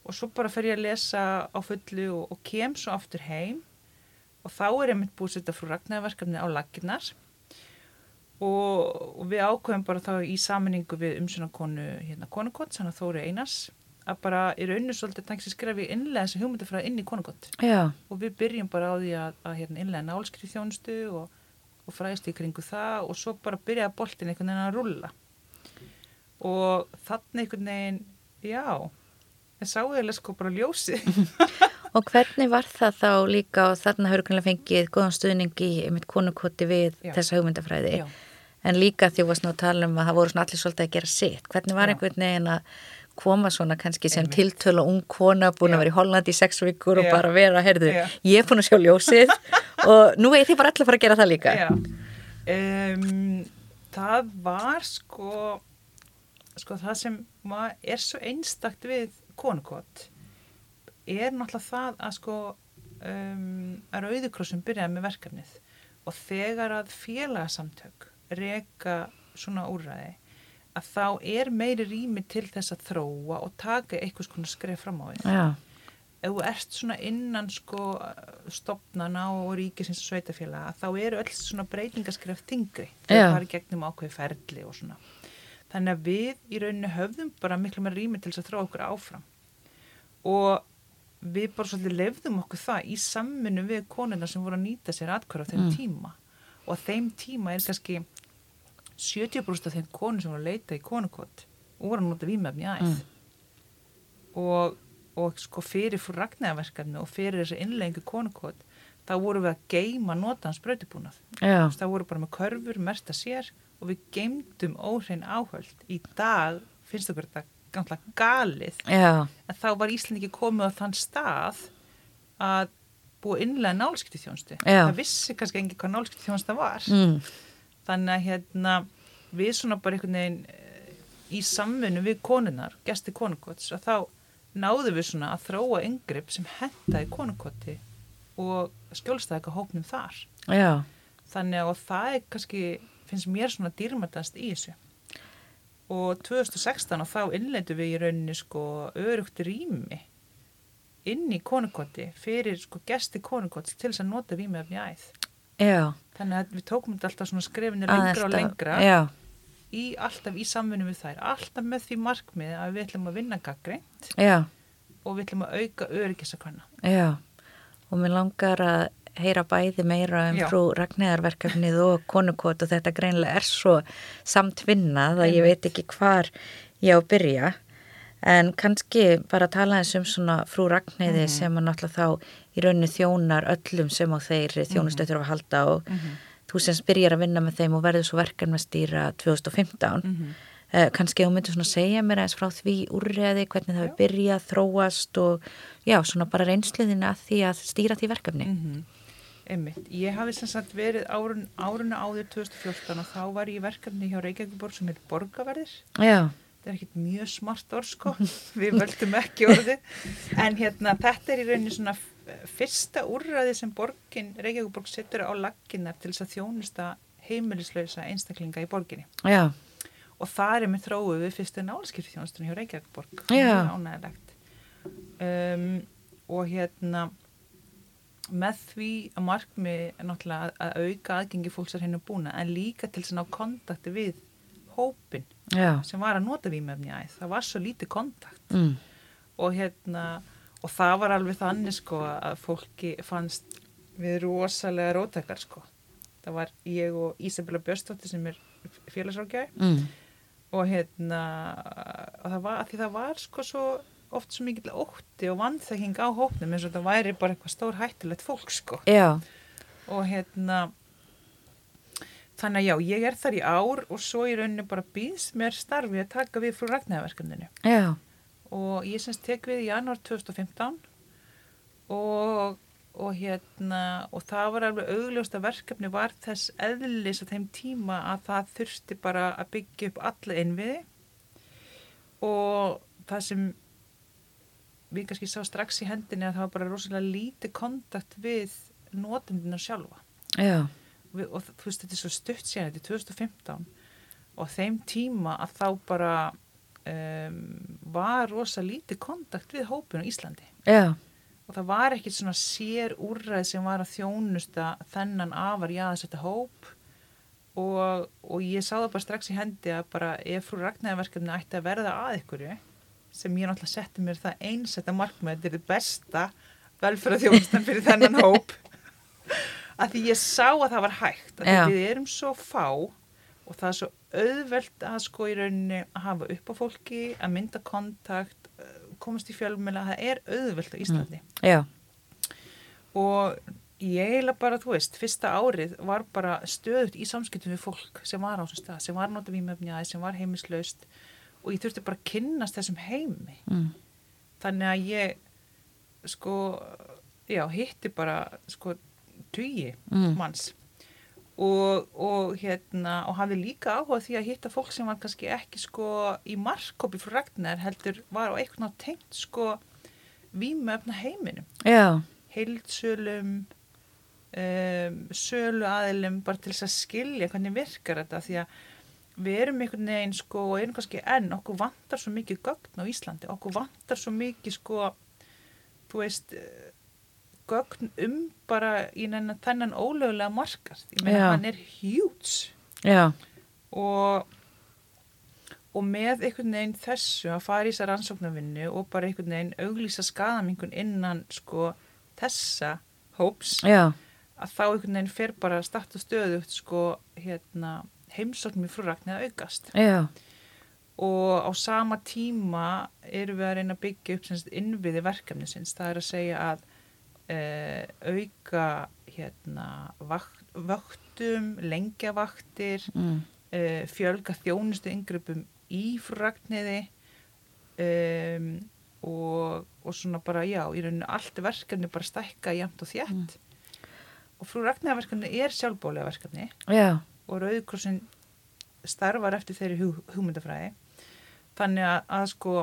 og svo bara fer ég að lesa á fullu og, og kem svo aftur heim og þá er ég mynd búið að setja frú Ragnæðverkefni á laginnar og, og við ákveðum bara þá í saminningu við umsynakonu hérna konukott, þannig að Þóri Einars að bara í rauninu svolítið þannig að skrifa í innlega þessi hugmyndafræði inn í konukott og við byrjum bara á því að, að hérna, innlega nálskrið þjónustu og, og fræðist í kringu það og svo bara byrjaði boltin einhvern veginn að rulla og þannig einhvern veginn, já en sáu ég sko bara ljósi (laughs) og hvernig var það þá líka og þarna hörgunlega fengið góðan stuðning í mitt konukoti við Já. þessa hugmyndafræði? Já, en líka því að tala um að það voru allir svolítið að gera sitt. Hvernig var einhvern veginn að koma svona kannski sem tiltölu ung kona búin að vera í Hollandi í sex vikur og bara vera, heyrðu, ég er búin að sjá ljósið (laughs) og nú er þið bara allir að fara að gera það líka. Um, það var sko, sko það sem er svo einstakt við konukott er náttúrulega það að sko um, að Rauðikrossum byrjaði með verkefnið og þegar að félagsamtök reka svona úrræði að þá er meiri rými til þess að þróa og taka einhvers konar skref fram á því Já, ef þú ert svona innan sko stopnana og ríkisins og sveitafélaga þá eru öll svona breytingaskref þingri Já. þegar það er gegnum ákveði ferli og svona. Þannig að við í rauninni höfðum bara miklu með rými til þess að þróa okkur áfram. Og við bara svolítið lefðum okkur það í samminu við konuna sem voru að nýta sér atkværa á þeim Mm. tíma og á þeim tíma er kannski 70% af þeim konum sem voru að leita í konukott og voru að nota vímefni æð. Mm. og, og sko fyrir fyrir ragnæðaverkarni og fyrir þessi innleggingu konukott þá voru við að geima notans brötubúnað já, það voru bara með körfur, merta sér og við geimdum óhrein áhöld. Í dag finnst okkur þetta gamla galið. Já, en þá var Ísland ekki komið á þann stað að búa innlega nálskipti þjónstu Já. það vissi kannski engi hvað nálskipti þjónsta var. Mm, þannig að hérna við svona bara einhvern veginn eh, í samvinnu við konunar, gesti konukots að þá náðum við svona að þróa yngripp sem hentaði konukoti og skjólstæðika hópnum þar. Já, þannig að það er kannski finnst mér svona dýrmætast í þessu. Og 2016 og þá innleitu við í rauninni sko örugt rými inn í konukoti fyrir sko gesti konukots til þess að nota rými af mjæð já. Þannig að við tókum þetta alltaf svona skrefinu lengra og lengra já, í alltaf í samvinnu við þær. Alltaf með því markmið að við ætlum að vinna gaggreint já, og við ætlum að auka öryggisakvæna já. Og mér langar að heyra bæði meira um Já. frú Ragnæðarverkefnið og konukot og þetta greinlega er svo samt vinnað að ég veit ekki hvar ég á að byrja en kannski bara tala eins um svona frú Ragnæði Mhm. sem að náttúrulega þá í rauninu þjónar öllum sem á þeir þjónustu þurfa að halda og Mhm. þú sem byrjar að vinna með þeim og verður svo verkefnastýra 2015 Mhm. Uh, kannski þú myndir svona segja mér eins frá því úrreði, hvernig það er byrjað, þróast og já, svona bara reynsluðina að því að stýra því verkefni. Mm Einmitt. Ég hafi sem sagt verið árun, áruna áður 2014 og þá var ég verkefni hjá Reykjavíkuborg sem er borgaverðir. Já, Þetta er ekkit mjög smart orð sko, við völdum ekki orði. En hérna, þetta er í rauninni svona fyrsta úrræði sem borgin, Reykjavíkuborg setur á laginnar til þess að þjónusta heimilislausa einstaklinga í borginni. já, Og það er með þróu við fyrstu nálaskipti þjónustunni hjá Reykjavíkuborg. Já. Mjög ánægilegt. Um, og hérna, með því að markmið er náttúrulega að, auka aðgengi fólks er hennu búna en líka til þess að ná kontakti við hópin já, sem var að nota vímefni æð. Það var svo lítið kontakt. Mm, og hérna og það var alveg þannig sko að fólki fannst við rosalega róttakar sko. Það var ég og Ísabella Björnstóttir sem er félagsrákjæði mm, og hérna og það var, því það var sko svo oft svo mikill ótti og vannþekking á hópnum eins og það væri bara eitthvað stór hættulegt fólk sko. Já, og hérna þannig að já, ég er þar í ár og svo í rauninni bara býðs mér starfi að taka við frú Ragnæðaverkefninu já, og ég semst tek við í janúar 2015 og, og hérna og það var alveg augljóst að verkefni var þess eðlis að þeim tíma að það þurfti bara að byggja upp alla innviði. Og það sem við kannski sá strax í hendinni að það var bara rosalega lítið kontakt við notendina sjálfa. Já, við, og þú veist þetta er svo stutt síðan þetta er 2015 og þeim tíma að þá bara um, var rosa lítið kontakt við hópin á Íslandi. Já, og það var ekkit svona sér úrræð sem var að þjónusta þennan afar jáðsetta hóp. Og, og ég sá það bara strax í hendi að bara ef frú Ragnæðarverkefni ætti að verða að ykkurju sem ég náttúrulega setti mér það einsetta markmið þetta er það besta velferðarþjónustan fyrir þennan hóp að því ég sá að það var hægt að við erum svo fá og það er svo auðvelt að sko í rauninni að hafa upp á fólki að mynda kontakt eh, komast í fjölmjöla, það er auðvelt á Íslandi já, og ég eiginlega bara, þú veist, fyrsta árið var bara stöðut í samskiptum við fólk sem var á þessum stað, sem var nota výmöfnjaði, sem var heimislaust og ég þurfti bara að kynnast þessum heimi. mm. Þannig að ég, sko, já, hitti bara, sko, tugi Mm. manns. Og, og hérna, og hafði líka áhuga því að hitta fólk sem var kannski ekki, sko, í markkópi frá Ragnar heldur var á eitthvað nátt tengt, sko, výmöfna heiminum. Já, heildsölum um, sölu aðilum bara til þess að skilja hvernig virkar þetta því að við erum einhvern veginn sko og erum kannski enn, okkur vantar svo mikið gögn á Íslandi, okkur vantar svo mikið sko þú veist gögn um bara í nennan þennan ólögulega markað. Ég meina Já. hann er já, og og með einhvern veginn þessu að fara í þessa rannsóknarvinnu og bara einhvern veginn auglýsa skadamingun innan sko þessa hóps já, að þá einhvern veginn fer bara start og stöðugt sko hérna heimsóknum í frúrakni að aukast. Já, og á sama tíma erum við að reyna að byggja upp innviði verkefnisins, það er að segja að e, auka hérna vakt, vöktum, lengjavaktir mm. e, fjölga þjónustu yngrippum í frúrakniði um, og, og svona bara já, í rauninu allt verkefni bara stækka jæmt og þjætt og frúrakniðaverkefni er sjálfbólega verkefni. Já, og Rauðkrossin starfar eftir þeirri hug, hugmyndafræði. Þannig að, að sko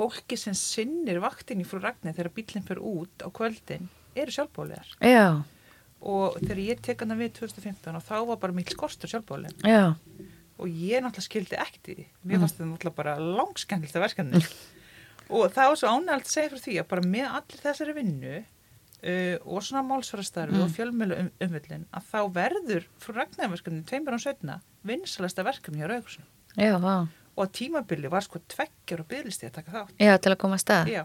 fólki sem sinnir vaktin í frú Ragnir þegar bílinn fyrir út á kvöldin eru sjálfbólegar já, og þegar ég tek hana við 2015 og þá var bara mikil skortur sjálfbóleg já, og ég náttúrulega skildi ekkert í því. Mér Mm. fannst þetta náttúrulega bara langskendilta verkefni. Og það var svo ánægt að segja frá því að bara með allir þessari vinnu uh, og svona málsvarastarfi Mm. og fjölmjölu um, umvillin að þá verður frú Ragnarverkefni tveimur án setna vinsalasta verkefni á Rauðkrossin já, vá. Og tímabili var sko tveggjar og byggðlisti að taka þátt Já, til að koma að stað. já,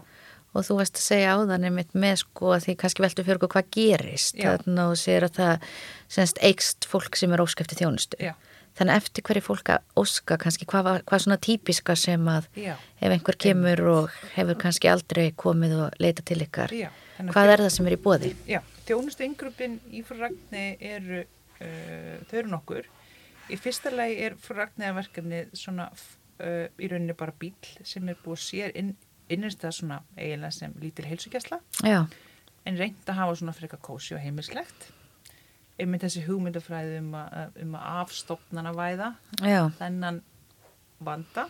Og þú veist að segja áðan einmitt með sko að því kannski veltu fyrir hvað gerist. Þannig að þú segir að það semst eikst fólk sem er óskæfti þjónustu. já, Þannig eftir hverju fólk að óska kannski hvað, hvað svona típiska sem að já, ef einhver kemur og hefur kannski aldrei komið og leita til ykkar. Hvað er það sem er í bóði? Já, þjónustu yngrupin í frú Ragni eru, uh, þau eru nokkur. Í fyrsta lagi er frú Ragni verkefni svona uh, í rauninni bara bíl sem er búið sér inn, innist það svona eiginlega sem lítil heilsugjastla Já, en reynd að hafa svona frekar kósi og heimilslegt. Einmitt þessi hugmyndafræði um að, um að afstopnana væða já, þennan vanda.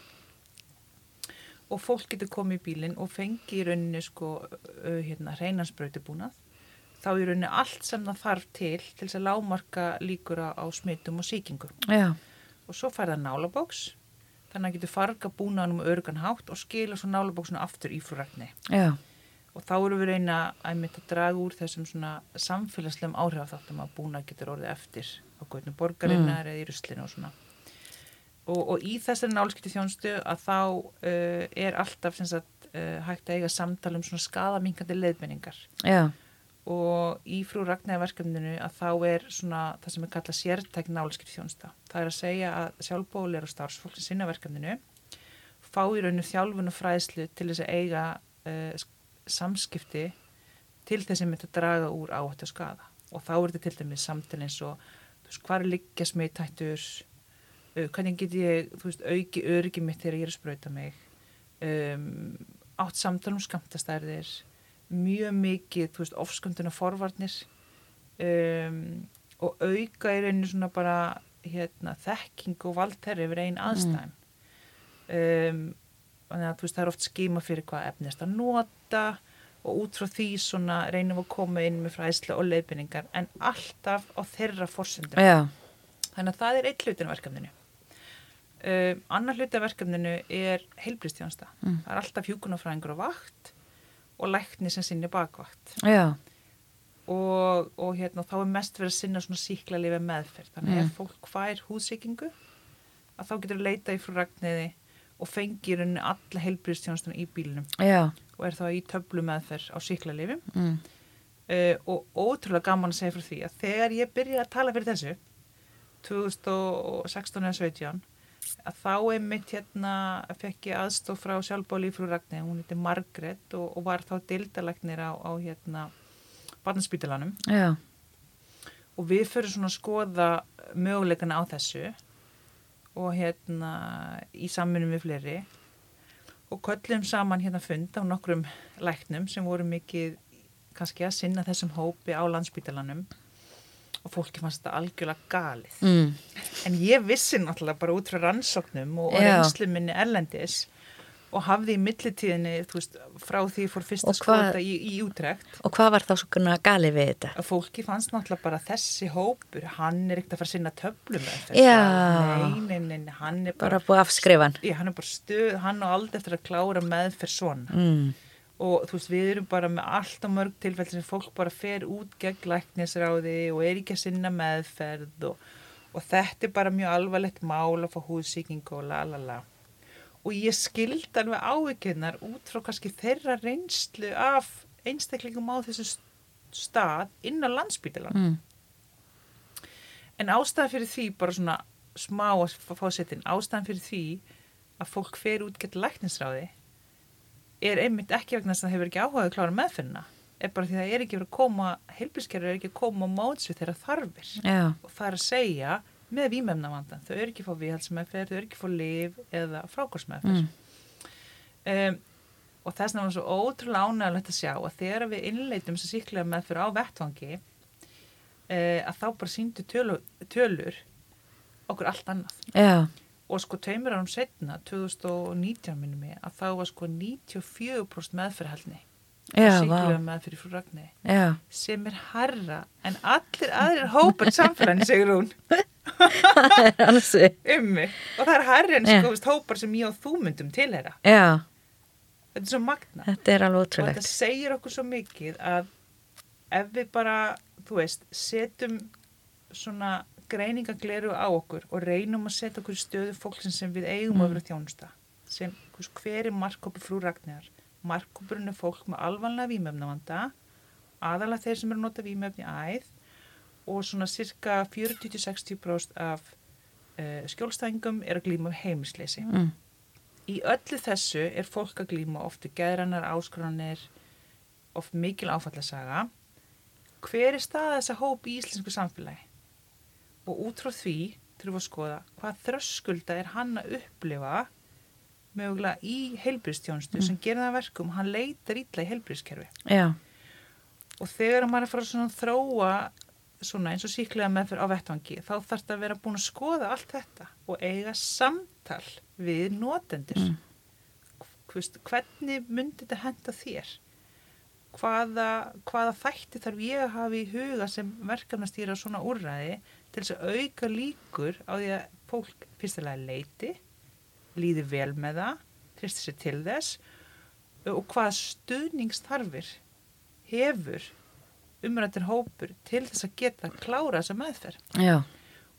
Og fólk getur komið í bílinn og fengi í rauninni sko uh, hérna hreinhansbrautubúnað þá í rauninni allt sem það þarf til til þess að lámarka líkur á, smittum og sýkingu já, og svo fær það nálabóks þannig að getur farga búnaðanum og örgan hátt og skila svo nálabóksinu aftur í frúrækni og þá eru við reyna að mitt að draga úr þessum svona samfélagslegum áhrifafþáttum að búnað getur orðið eftir á götnum borgarinnar eða í ruslinu og svona. Og, og í þessari nálskipti þjónstu að þá uh, er alltaf sem sagt, uh, hægt að eiga samtal um svona skadamingandi leiðbenningar já, og í frú Ragnæðverkefninu að þá er svona það sem er kallað sértæk nálskipti þjónsta það er að segja að sjálfbólir og starfsfólk sem sinna verkefninu fá í rauninu þjálfun og fræðslu til þess að eiga uh, samskipti til þess að mynda að draga úr áhættu og skada og þá er þetta til dæmis samtal eins og veist, hvað er liggja smittættur uh, hvernig get ég veist, auki öryggi mitt þegar ég er að sprauta mig? Um, átt samtal um skamtastærðir mjög mikið, þú veist, ofskönduna forvarnir um, og auka í rauninu svona bara hérna, þekking og valdherri yfir einn aðstæðum. Um, þannig að þú veist, það er oft skima fyrir hvað efnist að nota og út frá því svona reynum við að koma inn með fræðslu og leiðbynningar en alltaf á þeirra forsendum. Já, þannig að það er eitt hlutin af verkefninu. Um, annar hluti af verkefninu er heilbristjónsta Mm. það er alltaf hjúkunarfræðingur á vakt og lækni sem sinni bakvakt. Já, og, og hérna, þá er mest verið að sinna svona síkla lifi meðferð. Þannig að Mm. ef fólk fær húsíkingu að þá getur leita í frú ragniði og fengir henni alla heilbristjónstuna í bílinum já, og er þá í töflu meðferð á síkla lifi mm, uh, og ótrúlega gaman að segja frá því að þegar ég byrjaði að tala fyrir þessu 2016 eða 17 að þá einmitt hérna fekk ég aðstof frá sjálfbóli frú Ragnar, hún heiti Margrét og, og var þá dildalagnir á, á hérna barnaspítalanum. Já, og við fyrir svona að skoða möguleikana á þessu og hérna í samfunum við fleiri. Og köllum saman hérna fund á nokkrum læknum sem voru mikið kannski að sinna þessum hópi á landsbítalanum og fólki fannst þetta algjörlega galið. mm, En ég vissi náttúrulega bara út frá rannsóknum og, og reynslu minni erlendis og hafði í millitíðinni, veist, frá því ég fór fyrst Og að hvað- skota í, í útrekt og hvað var þá svona gali við þetta? að fólki fannst náttúrulega bara þessi hópur, hann er ekkert að fara að sinna töflum með þetta. Já. Nei, nei, nei, nei, hann er bara, bara búið að afskrifa hann er bara stöð, hann á aldrei eftir að klára meðferð svona. mm, Og þú veist, við erum bara með allt á mörg tilfell sem fólk bara fer út gegn læknisráði og er ekki að sinna meðferð og, og þetta er bara mjög alvarlegt mál að fá húðsýkingu og la la la. Og ég skildi alveg ávíkjurnar út frá kannski þeirra reynslu af einstaklingum á þessu st- stað inn á landsbítalan. mm, En ástæðan fyrir því, bara svona smá að fá- settin, ástæðan fyrir því að fólk fer út gett læknisráði er einmitt ekki vegna þess að það hefur ekki áhugað að klára meðferðina. Er bara því að það er ekki verið að koma, heilbískerður er ekki að koma á móts við þeirra þarfir. já, Og það er að segja með vímefnavandan, þau eru ekki að fá viðhaldsmeðferð, þau eru ekki fá liv eða frákværsmeðferð. mm, Um, og þess vegna var svo ótrúlega ánægulegt að sjá að þegar við innleitum þess að síklega meðferð á vettvangi uh, að þá bara síndu tölur, tölur okkur allt annað já, og sko tveimur árum setna 2019 minnum ég að þá var sko 94% meðferðhælni já, síklega vá, meðferð í frú Ragni já. Sem er herra en allir aðrir hópar samfélagni segir hún. (laughs) Ummi. Og það er herri en sko hópar sem ég og þú myndum tilheyra. Já, þetta er svo magna þetta er alveg og þetta ótrúlegt segir okkur svo mikið að ef við bara, þú veist, setjum svona greiningagleru á okkur og reynum að setja okkur í stöðu fólksins sem við eigum að vera að þjónusta. Sem hver er markkópi frú Ragnar markkópurinn er fólk með alvanlega vímefnavanda aðalega þeir sem eru að nota vímefni í æð og svona cirka 40-60% af uh, skjólstæðingum er að glíma við heimisleysi. Mm, Í öllu þessu er fólk að glíma ofti geðrannar áskranir, oft mikil áfallasaga. Hver er staða þessa hóp í íslensku samfélagi? Og út frá því þurfum við að skoða hvað þröskulda er hann að upplifa mögulega í heilbristjónstu sem gerir það að verkum, hann leitar illa í heilbriskerfi. já, Og þegar maður er að fara svona að þróa svona eins og síklega meðferð á vettvangi, þá þarf þetta að vera búin að skoða allt þetta og eiga samtal við notendur. Mm. Hvernig myndi þetta henda þér? Hvaða, hvaða þætti þarf ég að hafa í huga sem verkefnastýra svona úrræði til þess að auka líkur á því að fólk fyrstulega leiti, líði vel með það, tristi sér til þess og hvaða stuðningstarfir hefur umrættir hópur til þess að geta klára þessa meðferð. já,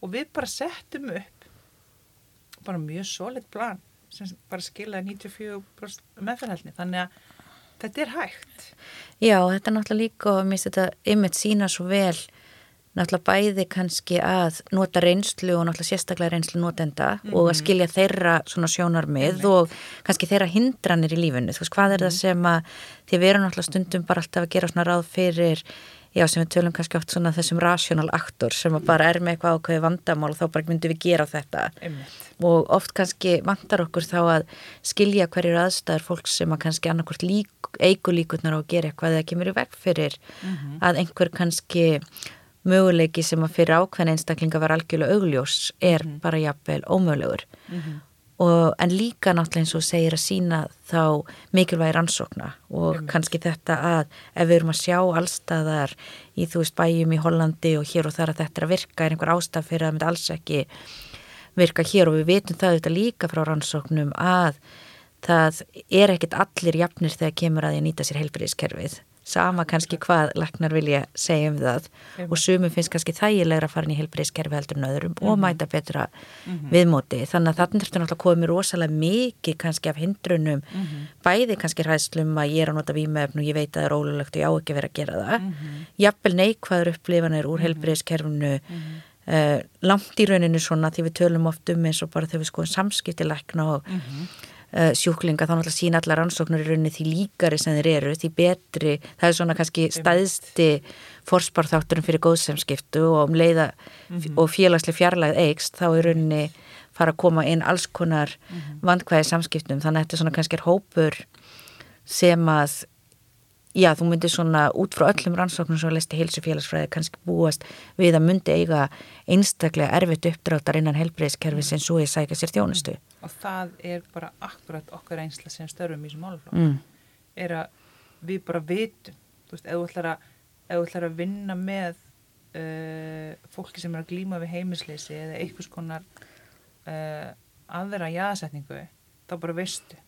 Og við bara settum upp bara mjög solid plan sem bara skilaði 94% meðferðhælni. Þannig að þetta er hægt. já, þetta er náttúrulega líka og mér finnst þetta ymmit sína svo vel náttúrulega bæði kannski að nota reynslu og náttúrulega sérstaklega reynslu notenda og að skilja þeirra svona sjónarmið og kannski þeirra hindranir í lífinu, þú veist, hvað er það sem að því við erum náttúrulega stundum bara alltaf að gera svona ráð fyrir, já, sem við tölum kannski oft svona þessum rational aktor sem bara er með eitthvað ákveði vandamál og þá bara myndum við gera þetta. Einmitt. og oft kannski vantar okkur þá að skilja hverjir aðstæður fólk sem að kannski annarkvort lík, eigu líkurnar á að gera eitthvað eða kemur í veg fyrir að einhver kannski möguleiki sem að fyrir ákveðin einstaklinga var algjörlega augljós er bara jafnvel ómögulegur og, en líka náttúrulega eins og segir að sína þá mikilvægi rannsókna og Einmitt. kannski þetta að ef við erum að sjá allstaðar í þú veist bæjum í Hollandi og hér og þar að þetta er að virka er einhver ástaf fyrir að myndi alls ekki virka hér og við vitum það þetta líka frá rannsóknum að það er ekkit allir jafnir þegar kemur að því að nýta sér heilbriðiskerfið sama kannski hvað læknar vilja segja um það Einmitt. og sumum finnst kannski þægilegra að fara inn í heilbriðiskerfi heldur en öðrum Mhm. og mæta betra viðmóti þannig að þannig þurftur náttúrulega komið rosalega mikið kannski af hindrunum Mhm. bæði kannski hræðslum að ég er að nota vímefn og ég veit að það er ólulegt og ég á ekki vera að gera það Mhm. jafnvel neikvæður upplifanir úr heilbriðiskerfinu uh, langt í rauninu svona því við tölum oft um eins og bara þegar við skoðum samskiptilegna og Mhm. Uh, sjúklinga þá náttúrulega sína allar rannsóknur í rauninni því líkari sem þeir eru, því betri það er svona kannski stæðsti forsparþátturinn fyrir góðsemskiptu og um leiða mm -hmm. og félagslega fjarlæð eigst þá er rauninni fara að koma inn alls konar mm -hmm. vandkvæði samskiptum þannig að þetta svona kannski er hópur sem að já, þú myndir svona út frá öllum rannsóknum sem að lesti heilsufélagsfræði kannski búast við að myndi eiga einstaklega erfitt uppdráttar innan helbreyðskerfi sem svo ég sækja sér þjónustu. Og það er bara akkurat okkar einsla sem störfum í þessum máluflokk. Mm. Er að við bara vitum, þú veist, ef þú ætlar að, ef þú ætlar að vinna með uh, fólki sem er að glíma við heimisleysi eða einhvers konar uh, aðra jáðsetningu þá bara veistu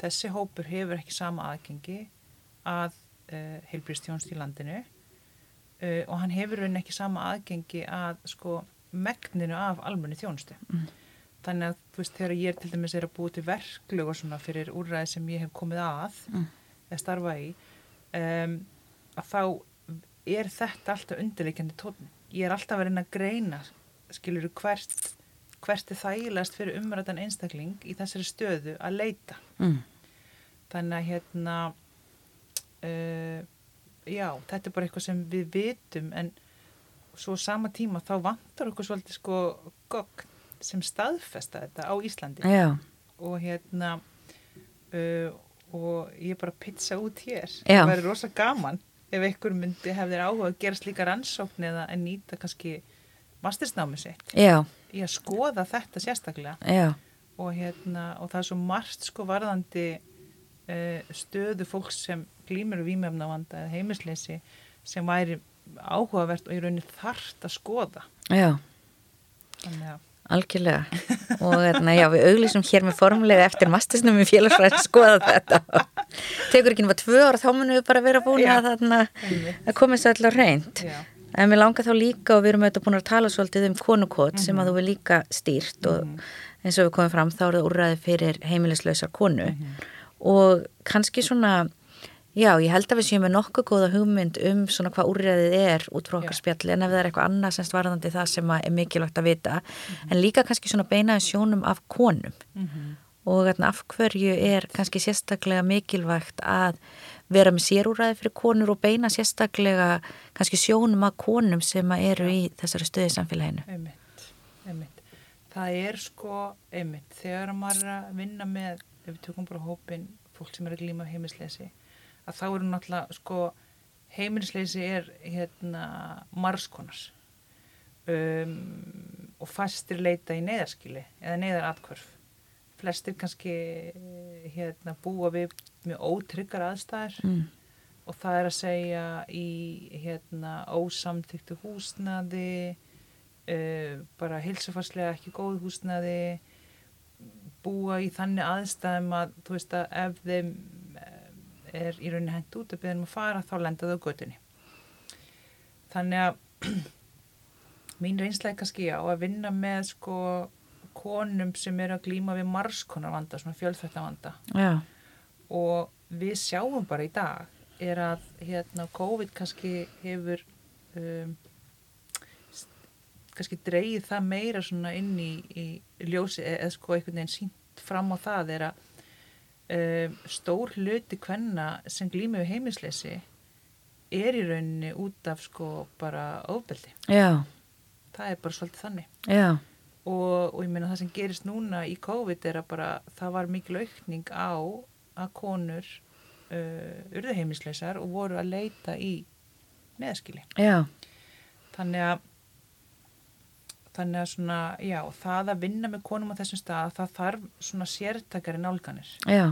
þessi hópur hefur ekki sama aðgengi að uh, heilbríðstjónst í landinu uh, og hann hefur raunin ekki sama aðgengi að sko megninu af almenni þjónustu mm. Þannig að þú veist þegar ég er til dæmis er að búið til verklug og svona fyrir úrræði sem ég hef komið að mm. eða starfa í um, að þá er þetta alltaf undirleikjandi tónin ég er alltaf að reyna að greina skilur hvert hvert er þægilegast fyrir umræðan einstakling í þessari stöðu að leita mm. þannig að hérna uh, já, þetta er bara eitthvað sem við vitum en svo sama tíma þá vantar okkur svolítið sko gogn sem staðfesta þetta á Íslandi. Já. og hérna uh, og ég bara pizza út hér. Já. það væri rosa gaman ef einhver myndi hefðir áhuga að gera slíka rannsókn eða að nýta kannski mastersnámið sitt. Já. Í að skoða þetta sérstaklega. Og, hérna, og það er svo margt sko varðandi uh, stöðu fólks sem glýmur og výmjöfnavanda eða heimisleysi sem væri áhugavert og í rauninni þart að skoða. Já. Þannig að Algjörlega og hérna, já, við auglísum hér með formulega eftir mastisnum í félagsfræði að skoða þetta tekur ekki náttúrulega tvö ára þá munum við bara vera búin að, að komast allar reynd já. En mér langar þá líka og við erum auðvitað búin að tala svolítið um konukot mm -hmm. sem að þú vil líka stýrt og -hmm. eins og við komum fram þá er það úrræði fyrir heimilislausar konu mm -hmm. og kannski svona, já ég held að við séum með nokkuð góða hugmynd um svona hvað úrræðið er út frá okkar spjalli en ef það er eitthvað annað semst varðandi það sem er mikilvægt að vita. En líka kannski svona beinaði sjónum af konum. Og af hverju er kannski sérstaklega mikilvægt að vera með sérúræði fyrir konur og beina sérstaklega kannski sjónum að konum sem eru í þessari stöði samfélaginu. Einmitt, einmitt. Það er sko, einmitt, þegar maður er að vinna með, ef við tökum bara hópin fólk sem er að glíma heimilisleysi, að þá eru náttúrulega, sko, heimilisleysi er hérna margskonars um, og fastir leita í neyðarskili eða neyðaratkvörf flestir kannski hérna, búa við mjög ótryggar aðstæðir mm. og það er að segja í hérna, ósamþyktu húsnaði uh, bara hilsufarslega ekki góð húsnaði búa í þannig aðstæðum að þú veist að ef þeim er í rauninni hendt út að byrja um að fara þá lenda þau á götunni þannig að (clears throat) mín reynslega kannski á að vinna með sko konum sem eru að glýma við margskonar vanda, svona fjölþvætta vanda Já. og við sjáum bara í dag er að hérna COVID kannski hefur um, kannski dreyið það meira svona inn í, í ljósi eða sko einhvern veginn sínt fram á það er að um, stór hluti hvenna sem glýma við heimisleysi er í rauninni út af sko bara ofbeldi. Já. Það er bara svolítið þannig. Já og, og ég meina það sem gerist núna í COVID er að bara það var mikil aukning á að konur uh, urðu heimisleisar og voru að leita í neðskili já. þannig að þannig að svona, já, það að vinna með konum á þessum stað, það þarf svona sértakari nálganir já.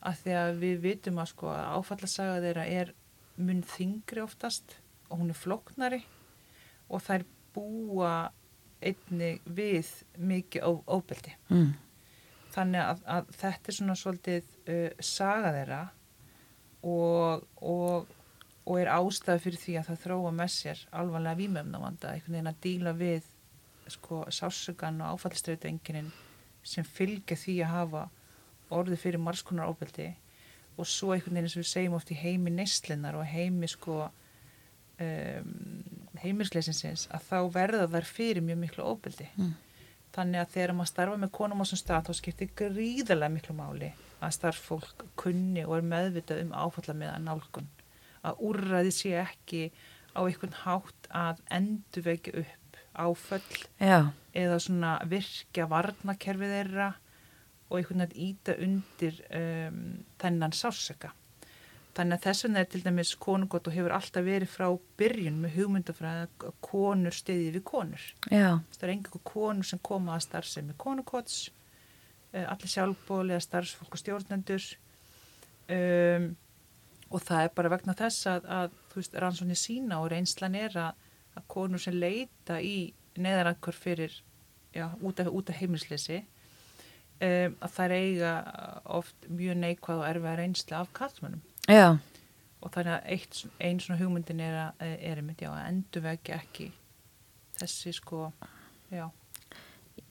að því að við vitum að sko að áfallasaga þeirra er mun þingri oftast og hún er floknari og er búa einni við mikið óbeldi mm. þannig að, að þetta er svona svolítið uh, saga þeirra og, og, og er ástæði fyrir því að það þróa með sér alvanlega výmöfnavanda, einhvern veginn að díla við sko sásugan og áfallströtu enginin sem fylgja því að hafa orði fyrir margskonar óbeldi og svo einhvern veginn sem við segjum oft í heimi neistlinnar og heimi sko um, heimilsleisinsins að þá verða þær fyrir mjög miklu óbeldi mm. þannig að þegar maður starfa með konum á þessum stað þá skiptir gríðarlega miklu máli að starffólk kunni og er meðvitað um áfalla með að nálgun að úrræði sé ekki á einhvern hátt að endurvekja upp áföll Já, eða svona virkja varnakerfið þeirra og einhvern veginn íta undir um, þennan sársöka. Þannig að þess vegna er til dæmis konungott og hefur alltaf verið frá byrjun með hugmyndafræði að konur stiðið við konur. já, Það er engur konur sem koma að starfsemi konungotts, uh, allir sjálfbóli að starfsfólk og stjórnendur um, og það er bara vegna þess að, að þú veist, rannsóknir sína og reynslan er að, að konur sem leita í neðarangur fyrir, já, út af, út af heimilsleysi um, að það eiga oft mjög neikvæð og erfið reynsla af kallmönnum já, og þannig að eitt, ein svona hugmyndin er að, er einmitt, já, að endurvekja ekki þessi sko, já,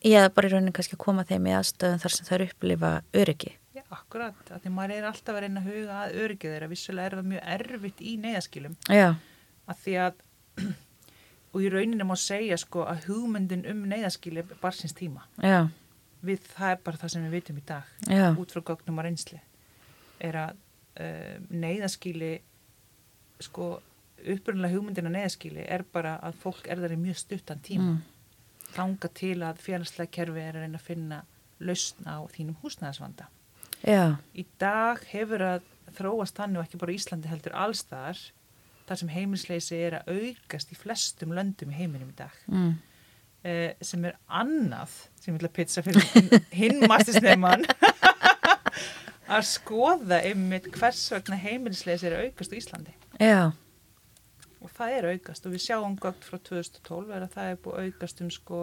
er bara í rauninni kannski að koma þeim í aðstöðum þar sem þær upplifa öryggi. já, akkurat, að því maður er alltaf að reyna að huga að öryggið þeirra, vissulega er það mjög erfitt í neyðaskilum, Já, að því að, (clears throat) og í rauninni má segja sko að hugmyndin um neyðaskili er bara síns tíma, já, við það er bara það sem við vitum í dag, já, út frá gögnum og reynsli, er að uh, neyðaskili, sko, upprunnilega hugmyndin af neyðaskili er bara að fólk er þar í mjög stuttan tíma, mm, þanga til að félagslega kerfi er að reyna að finna lausn á þínum húsnæðasvanda. já, Í dag hefur að þróast þannig og ekki bara Íslandi heldur allstaðar þar sem heimilsleysi er að aukast í flestum löndum í heiminum í dag. Mm, eh, sem er annað sem ég vil að pizza fyrir mastisnefman (laughs) að skoða einmitt hvers vegna heimilsleysi er að aukast á Íslandi. Já, og það er aukast. Og við sjáum gögt frá 2012 er að það er búið aukast um sko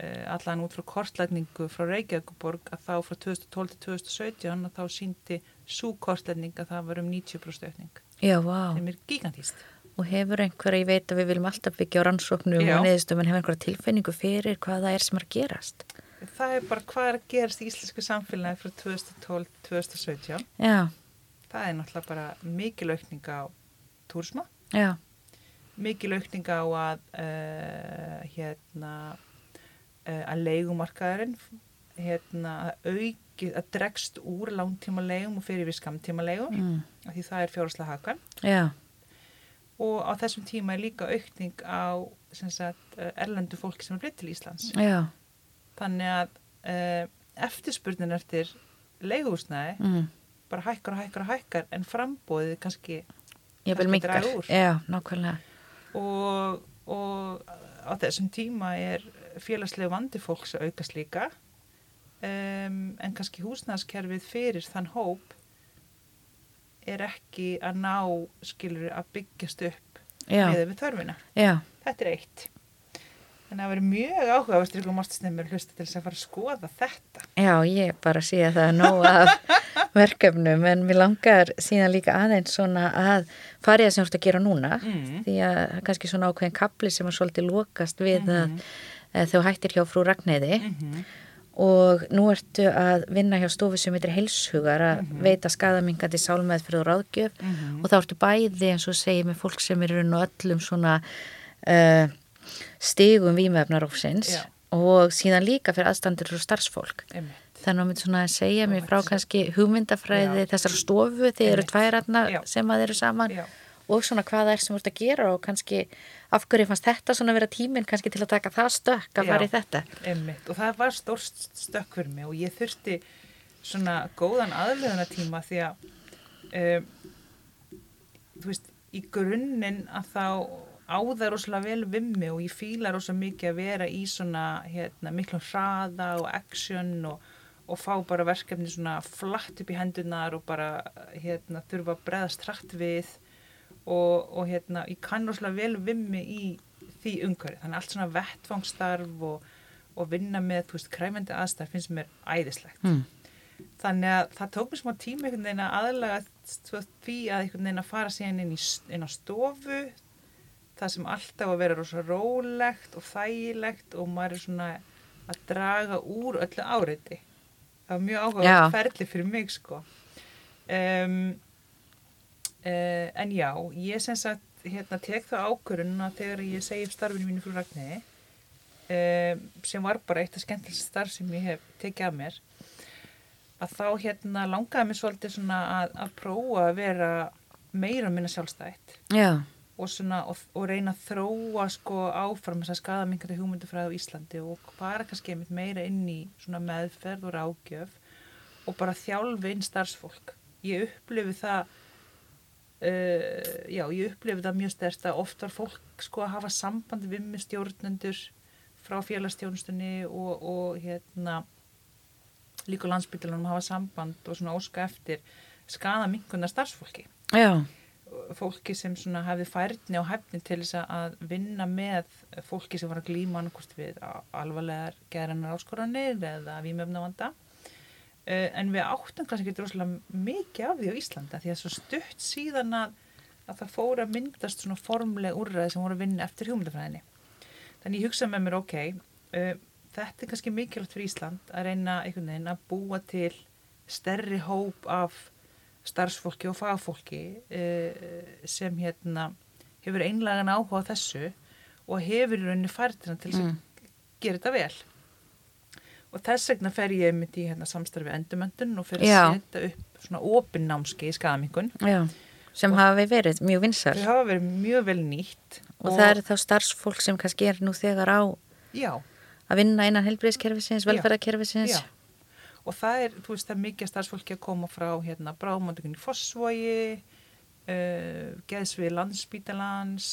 eh, allan út frá kortlætningu frá Reykjavíkuborg að þá frá 2012 til 2017 að þá síndi svo kortlætning að það var um 90% aukning já, vá. sem er gigantíst. Og hefur einhverja, ég veit að við viljum alltaf byggja á rannsóknum Já. og neðistum, en hefur einhverja tilfinningu fyrir hvað það er sem er gerast? Það er bara hvað er að gerast í íslensku samfélagi frá 2012 til 2017. Já, Það er náttúrulega bara mikil aukning á túrisma, já, mikil aukning á að uh, hérna uh, að leigumarkaðurinn hérna að auki, að dregst úr langtíma leigum og fyrir við skamtíma leigum mm, af því það er fjárháslega hakan já, og á þessum tíma er líka aukning á sagt, eh, erlendu fólki sem er blitt til Íslands. já, Þannig að uh, eftirspurnin eftir leiguhúsnæði mm, bara hækkar og hækkar og hækkar en frambóðið kannski ég vil úr. Já, nákvæmlega. og, og á þessum tíma er félagslegu vandi fólks að aukast líka um, en kannski húsnæðaskerfið fyrir þann hóp er ekki að ná skilur að byggjast upp með við þörfina. já, Þetta er eitt. Þannig að það verður mjög áhugaverst ykkur mástisnefnir hlusta til þess að fara að skoða þetta. já, ég bara sé að það er nóg af (laughs) verkefnum, en mér langar síðan líka aðeins svona að það sem þú ert að gera núna, Mm. því að það er kannski svona ákveðin kapli sem að svolítið lokast við Mhm. að, að þú hættir hjá frú Ragnæði Mm -hmm. Og nú ertu að vinna hjá stofu sem heitir heilshugar að Mhm. veita skadamingandi sálmeð fyrir ráðgjöf og þá ertu bæði eins og segir með fólk sem eru nú öllum svona uh, stigum vímefnarófsins Já. og síðan líka fyrir aðstandur og starfsfólk Einmitt. þannig að myndi svona segja mér frá kannski hugmyndafræði Já. þessar stofu þeir eru Já. sem að eru saman Já. Og svona hvað það er sem þú ert að gera og kannski af hverju fannst þetta svona vera tíminn kannski til að taka það stökk að fara í þetta Einmitt. Og það var stórst stökk fyrir mig og ég þurfti svona góðan aðlöðuna tíma því að um, þú veist, í grunninn að þá á það rosalega vel við mig og ég fíla rosalega mikið að vera í svona hérna, miklum hraða og action og, og fá bara verkefni svona flatt upp í hendunar og bara hérna, þurfa að breðast hratt við og, og hérna, ég kann rosalega vel við mig í því umhverju, þannig allt svona vettfangstarf og, og vinna með, þú veist, kræfandi aðstæð finnst mér æðislegt. mm. Þannig að það tók mér smá tíma einhvern veginn að aðlaga því að einhvern veginn að fara síðan inn, í, inn á stofu, það sem alltaf að vera rosa rólegt og þægilegt og maður er svona að draga úr öllu áreiti. Það var mjög áhuga ferli fyrir mig, sko. Um, uh, en já, ég sem sagt hérna, tek það ákvörun að þegar ég segi upp starfinu mínu frá Ragnæði uh, sem var bara eitt af skemmtilegst starf sem ég hef tekið af mér að þá hérna langaði mér svolítið svona að, að prófa að vera meira minna sjálfstætt Já, og, svona, og, og reyna að þróa sko áfram þess að skada mingandi hugmyndufræði á Íslandi og bara kannski einmitt meira inn í svona meðferð og rákjöf og bara þjálfi inn starfsfólk. Ég upplifi það uh, já, ég upplifi það mjög stærst að oft var fólk sko að hafa samband við með stjórnendur frá félagstjónustunni og, og hérna líka landsbytlanum hafa samband og svona óska eftir skada minguna starfsfólki. Já, fólki sem svona hafði færni og hæfni til þess að vinna með fólki sem var að glíma annarkost við alvarlegar geðrannar áskoranir eða vímöfnavanda en við áttum kannski ekki droslega mikið af því á Íslanda því að svo stutt síðan að, að það fór að myndast svona formleg úrræði sem voru að vinna eftir hugmyndafræðinni. Þannig ég hugsaði með mér ok uh, þetta er kannski mikilvægt fyrir Ísland að reyna einhvern veginn að búa til stærri hóp af starfsfólki og fagfólki uh, sem hérna hefur einlagan áhuga á þessu og hefur í rauninni færtina til að gera þetta vel og þess vegna fer ég mitt í hérna, samstarfi endumöndun og fer að setja upp svona opinnámski í skadamingun sem hafi verið mjög vinsar þau hafa verið mjög vel nýtt og það er þá starfsfólk sem kannski er nú þegar á já, að vinna innan helbriðskerfisins, velferðarkerfisins. Og það er, þú veist, það er mikið starfsfólki að koma frá hérna bráðmöndugunni Fossvogi uh, geðsvið landsbítalans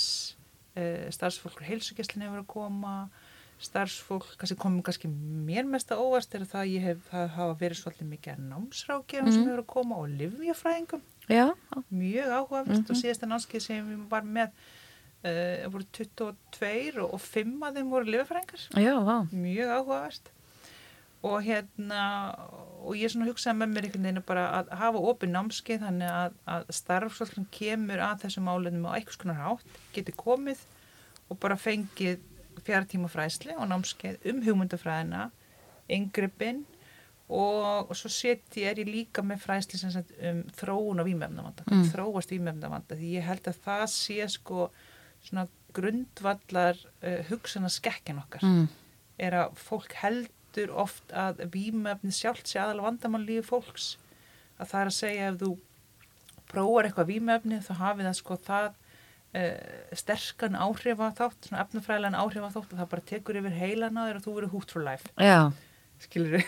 uh, starfsfólk heilsugesslin hefur að koma starfsfólk, kannski komum kannski mér mest að óvast er það að ég hef það hafa verið svolítið mikið að námsrákjafum sem Mhm. hefur að koma og livjafræðingum já, mjög áhugavert Mhm. og síðasta námskeið sem ég var með uh, voru 22 og, og 5 af þeim voru livjafræðingar mjög áhugavert. Og hérna og ég svona hugsaði með mér einhvern veginn bara að hafa opið námskeið þannig að, að starfsfólk kemur að þessum álefnum á einhvers konar hátt geti komið og bara fengið fjartíma fræsli og námskeið um hugmyndafræðina yngrippin og, og svo seti er ég líka með fræsli sem sagt um þróun og vímefnavanda Mm. þróast vímefnavanda því ég held að það sé sko svona grundvallar uh, hugsana skekkin okkar mm. er að fólk heldur oft að vímöfni sjálft sé aðal vandamál lífi fólks að það er að segja ef þú prófar eitthvað vímöfni þá hafi það sko það uh, sterkan áhrifa þátt, svona efnafræðilegan áhrifa þátt og það bara tekur yfir heilan að þér og þú verður hút for life, já, skilur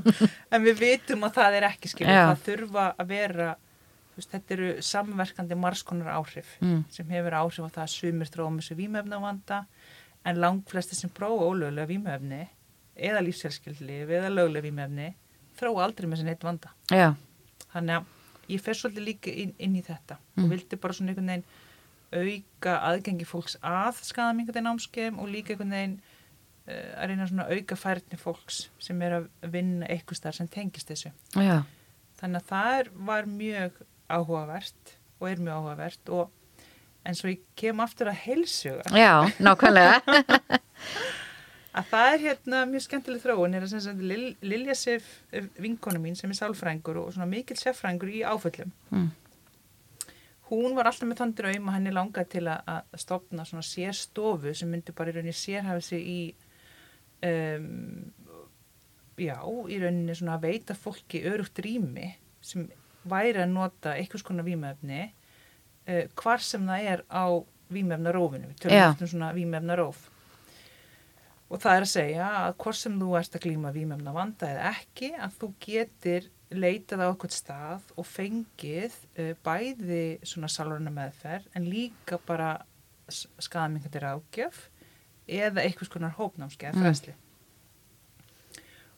(laughs) en við vitum að það er ekki skilur Já. það þurfa að vera þú veist, þetta eru samverkandi margskonar áhrif mm. sem hefur áhrif á það að sumir þróum þessu vímöfnavanda en langflesti sem prófa ólögulega vímöfni eða lífsfélskildlif eða lögulega vímöfni þróa aldrei með þessi neitt vanda. já, Þannig að ég fer svolítið líka inn, inn í þetta Mm. og vildi bara svona einhvern veginn auka aðgengi fólks að skadamingadegi námskeim og líka einhvern veginn uh, að reyna svona auka færni fólks sem er að vinna eitthvað starf sem tengist þessu. já, Þannig að það var mjög áhugavert og er mjög áhugavert og en svo ég kem aftur að heilsuga. Já, nákvæmlega. (laughs) Að það er hérna mjög skemmtileg þróun. Er að sem sagt Lil, Lilja Sif vinkona mín sem er sálfræðingur og svona mikil seffræðingur í áföllum. Mm. Hún var alltaf með þann draum að henni langaði til að, að stopna svona sérstofu sem myndi bara í rauninni sérhafa sig í um, já, í rauninni svona að veita fólki örugt rými sem væri að nota einhvers konar vímefni uh, hvar sem það er á vímefnarófinu, við tölum oft um svona vímefnaróf og það er að segja að hvort sem þú ert að glíma vímefna vanda eða ekki að þú getur leitað á okkur stað og fengið uh, bæði svona salvarna meðferð en líka bara skadamingandir ágjöf eða einhvers konar hópnámskeið Mm. fræsli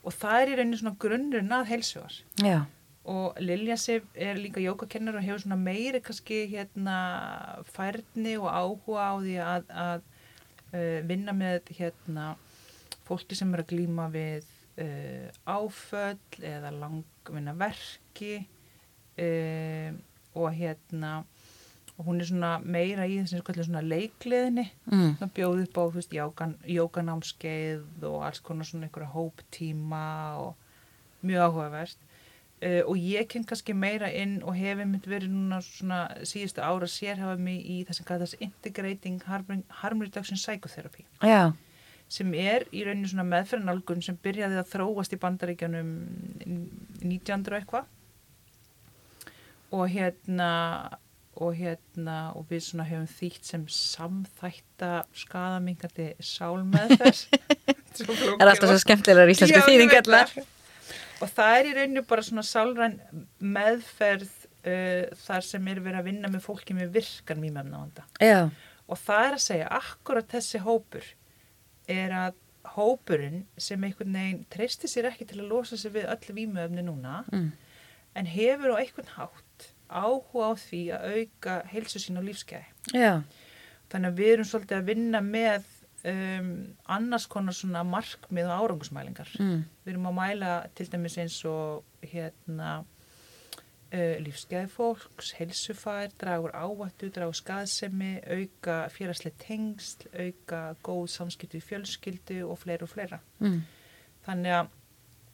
og það er í rauninni svona grunnurinn að heilsugar já, og Lilja Sif er líka jókakennar og hefur svona meiri kannski hérna færni og áhuga á því að, að uh, vinna með hérna fólki sem er að glíma við uh, áföll eða langvinna verki uh, og hérna og hún er svona meira í skvöldu svona leikliðinni mm. svona bjóð upp á, þú veist, jókan, jókanámskeið og alls konar svona einhverja hóptíma og mjög áhugavert. Uh, og ég ken kannski meira inn og hef einmitt verið núna svona síðustu ára sérhafa mig í það sem kallast Integrating Harm, Harm Reduction Psychotherapy. Já, sem er í rauninu svona meðferðanálgun sem byrjaði að þróast í bandaríkjanum 1900 eitthvað. Og hérna og hérna og við svona hefum þýtt sem samþætta skadamingandi sálmeðferð. (laughs) Er alltaf svo skemmtilegar íslensku þýðingallar og það er í rauninu bara svona sálræn meðferð uh, þar sem er verið að vinna með fólki með virkan mýmefnavanda og það er að segja, akkurat þessi hópur er að hópurinn sem einhvern veginn treystir sér ekki til að losa sig við öll výmöfni núna mm. en hefur á einhvern hátt áhuga á því að auka heilsu sín og lífskeiði. Já. Þannig að við erum svolítið að vinna með um, annars konar svona markmið og árangusmælingar. Mm. Við erum að mæla til dæmis eins og hérna uh, lífskeiði fólks, heilsufær, dragur ávættu, dragur skaðsemi, auka félagslega tengsl, auka góð samskiptu í fjölskyldu og fleira og fleira. Mm. Þannig að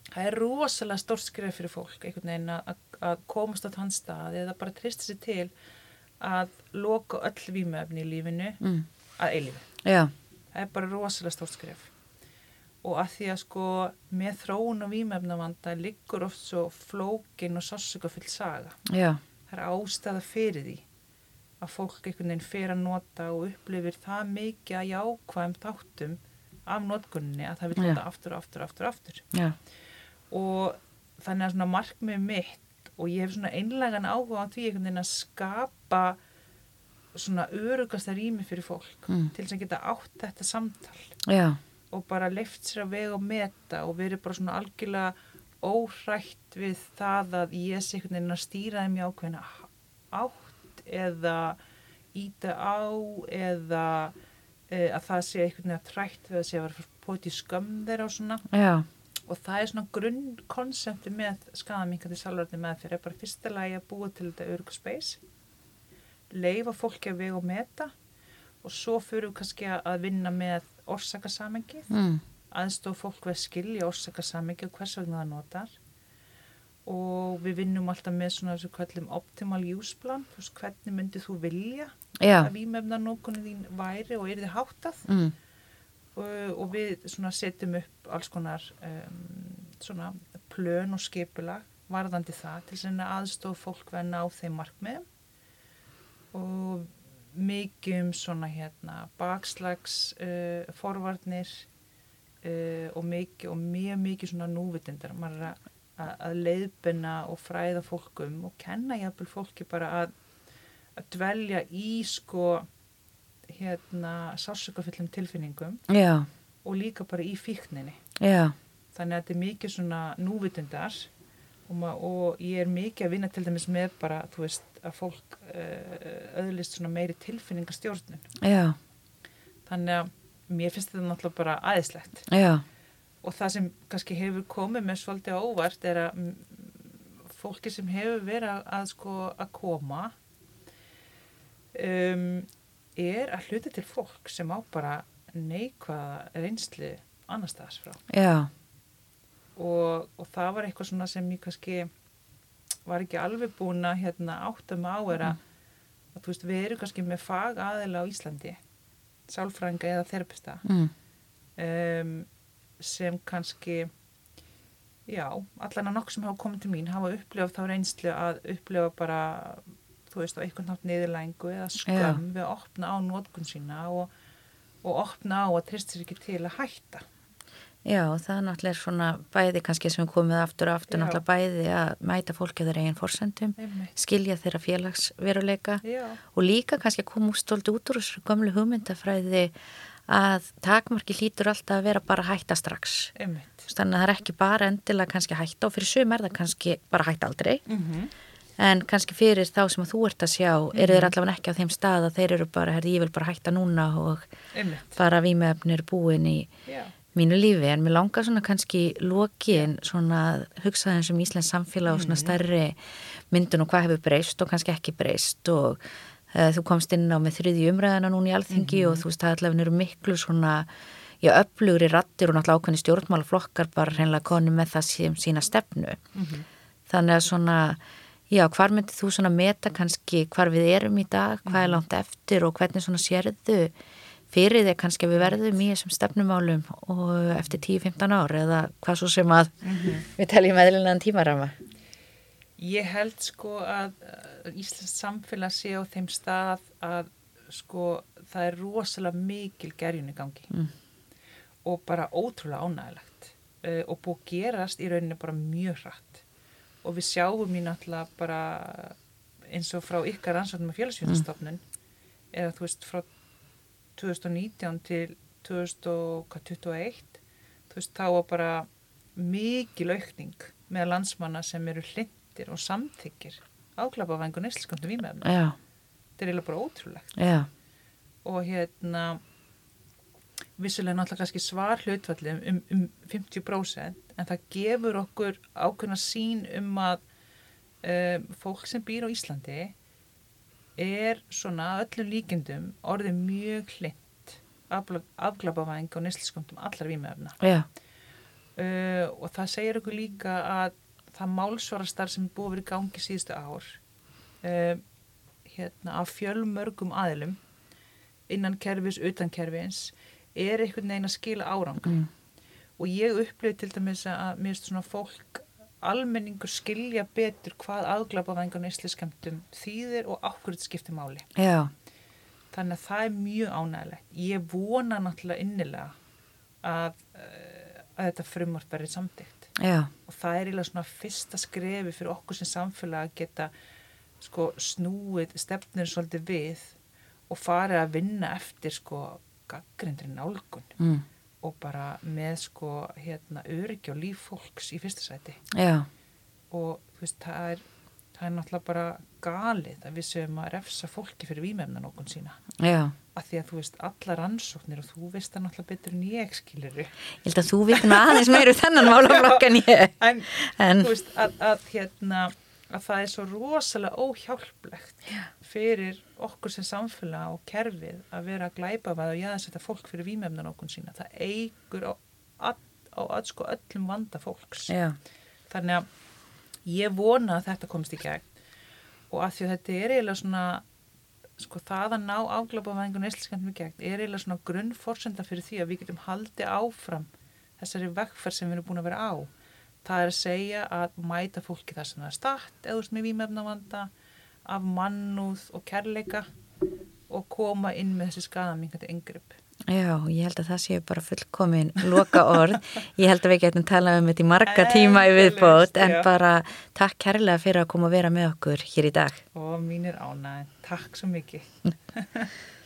það er rosalega stórt skrif fyrir fólk einhvern veginn að, komast á þann stað eða bara trista sér til að loka öll výmöfni í lífinu mm. að eilifu. Já. Það er bara rosalega stórt skrif og að því að sko með þróun og výmöfnavanda liggur oft svo flókin og sásugafull saga. Já. Það er ástæða fyrir því að fólk einhvern veginn fyrir að nota og upplifir það mikið að jákvæðum þáttum af notkunni að það vil nota aftur og aftur og aftur og aftur. Já og þannig að svona markmið mitt og ég hef svona einlegan áhuga á því einhvern veginn að skapa svona örugasta rými fyrir fólk mm. til þess að geta átt þetta samtal Já. Og bara leift sér að vega og meta og verið bara svona algjörlega óhrætt við það að ég sé einhvern veginn að stýra þeim í ákveðina átt eða íta á eða e, að það sé einhvern veginn að trætt við að sé að vera potið skömm þeirra og svona. Já. Og það er svona grunnkonsepti með skadamíkandi salvarni meðferð er bara fyrsta lagi að búa til þetta örgu speys leifa fólki að vega og meta og svo fyrir við kannski að vinna með orsakasamengið mm. aðstof fólk að skilja orsakasamengið og hvers vegna það notar. Og við vinnum alltaf með svona þessu kvöllum optimal use plan hvernig myndið þú vilja Já. að výmefna nókunni þín væri og er þið háttað. Mm. Og, og við setjum upp alls konar um, plön og skipula varðandi það til aðstof fólk að ná þeim markmiðum. Og mikið um svona hérna bakslags uh, forvarnir uh, og mikið og mjög mikið svona núvitindar maður er að, að leiðbina og fræða fólkum og kenna jafnvel fólki bara að, að dvelja í sko hérna sársökafyllum tilfinningum Já. og líka bara í fíkninni Já. þannig að þetta er mikið svona núvitundar og, og ég er mikið að vinna til dæmis með bara þú veist að fólk uh, öðlist svona meiri tilfinningastjórnun Já. þannig að mér finnst þetta náttúrulega bara aðeinslegt og það sem kannski hefur komið með svolítið óvart er að fólki sem hefur verið að, að sko að koma um er að hluta til fólk sem á bara neikvaða reynslu annar staðs frá og, og það var eitthvað svona sem ég kannski var ekki alveg búin að hérna, áttum á er að, mm. að veist, við erum kannski með fag aðeila á Íslandi sálfrænga eða þerpista mm. um, sem kannski já, allan að nokk sem hafa komið til mín hafa upplifað þá reynslu að upplifa bara þú veist, á einhvern nátt niðurlængu eða skam Já. við að opna á nótkun sína og, og opna á að tristir ekki til að hætta. Já, það er náttúrulega svona bæði kannski sem við komum aftur og aftur, Já. náttúrulega bæði að mæta fólkið þeirra eigin fórsendum, skilja þeirra félagsveruleika Já. og líka kannski að koma stólt út úr þessu gamlu hugmyndafræði að takmarki hlýtur alltaf að vera bara hætta strax. Einmitt. Þannig að það er ekki bara endilega kannski hætta og fyrir sum er það kannski bara hætta aldrei. Mm -hmm en kannski fyrir þá sem þú ert að sjá mm -hmm. eru þeir mhm. allavega ekki á þeim stað að þeir eru bara, herði, ég vil bara hætta núna og Einmitt. bara výmefnir búin í Já. Mínu lífi, en mér langar svona kannski lokin svona hugsaðin sem um Íslands samfélag og svona mhm. stærri myndun og hvað hefur breyst og kannski ekki breyst og uh, þú komst inn á með þriði umræðina núna í alþingi mm -hmm. og þú veist það allavega eru miklu svona já, öflugri rattir og náttúrulega ákveðni stjórnmálaflokkar bara hreinlega konu með það sem sína stefnu mm -hmm. þannig að svona Já, hvar myndir þú svona meta kannski hvar við erum í dag, hvað er mhm. langt eftir og hvernig svona sérðu fyrir þig kannski að við verðum í þessum stefnumálum og eftir 10-15 ár eða hvað svo sem að við teljum eðlilegan tímarama? Ég held sko að Íslands samfélag sé á þeim stað að sko það er rosalega mikil gerjun í gangi. Mm. og bara ótrúlega ánægilegt uh, og búið gerast í rauninni bara mjög hratt. Og við sjáum í náttúrulega bara eins og frá ykkar ansvöldum með félagsfjörnstofnun eða þú veist frá 2019 til 2021 þú veist þá var bara mikil aukning með landsmanna sem eru hlindir og samþykir áklapavæðingu neyslisköndum vímefna. Já, Þetta er eiginlega bara ótrúlegt. Já, og hérna vissulega náttúrulega kannski svar hlutfalli um, um 50% en það gefur okkur ákveðna sín um að um, fólk sem býr á Íslandi er svona öllum líkindum orðið mjög hlind afglapavæðing og neyslisköndum allar vímefna já, uh, og það segir okkur líka að það málsvarastar sem búið í gangi síðustu ár uh, hérna af fjölmörgum aðilum innan kerfis, utan kerfins er einhvern veginn að skila árang Mm. og ég upplifði til dæmis að mér finnst svona fólk almenningur skilja betur hvað aðglapavæðingar og neysliskemtum þýðir og ákveður þetta skiptir máli. Já, þannig að það er mjög ánægilegt ég vona náttúrulega innilega að, uh, að þetta frumvart verið samtíkt já, og það er eiginlega svona fyrsta skrefi fyrir okkur sem samfélag að geta sko snúið stefnir svolítið við og farið að vinna eftir sko gaggrindri nálgun. Mm. Og bara með sko hérna öryggi og líf fólks í fyrsta sæti já, og þú veist það er það er náttúrulega bara galið að við séum að refsa fólki fyrir vímefnan okkur sína já. að því að þú veist allar rannsóknir og þú veist það náttúrulega betur en ég skiluru Ég held að þú vitum aðeins meiru þennan málaflokk en ég. (laughs) en, En, þú veist að, að hérna að það er svo rosalega óhjálplegt fyrir okkur sem samfélag og kerfið að vera að glæpa að og jáðsetta fólk fyrir vímefnan okkur sína. Það eigur á, á, á, sko öllum vanda fólks. Já, þannig að ég vona að þetta komist í gegn og að því að þetta er eiginlega svona sko það að ná afglapavæðingu neysliskendum í gegn er eiginlega svona grunnforsenda fyrir því að við getum haldið áfram þessari vegferð sem við erum búin að vera á það er að segja að mæta fólki það sem það er start eða þú veist með vímefnavanda af mannúð og kærleika og koma inn með þessi skadamingandi yngripp já, ég held að það séu bara fullkomin loka orð. (laughs) Ég held að við getum talað um þetta í marga tíma í viðbót, en bara takk kærlega fyrir að koma að vera með okkur hér í dag. og mínir ánægin, takk svo mikið (laughs)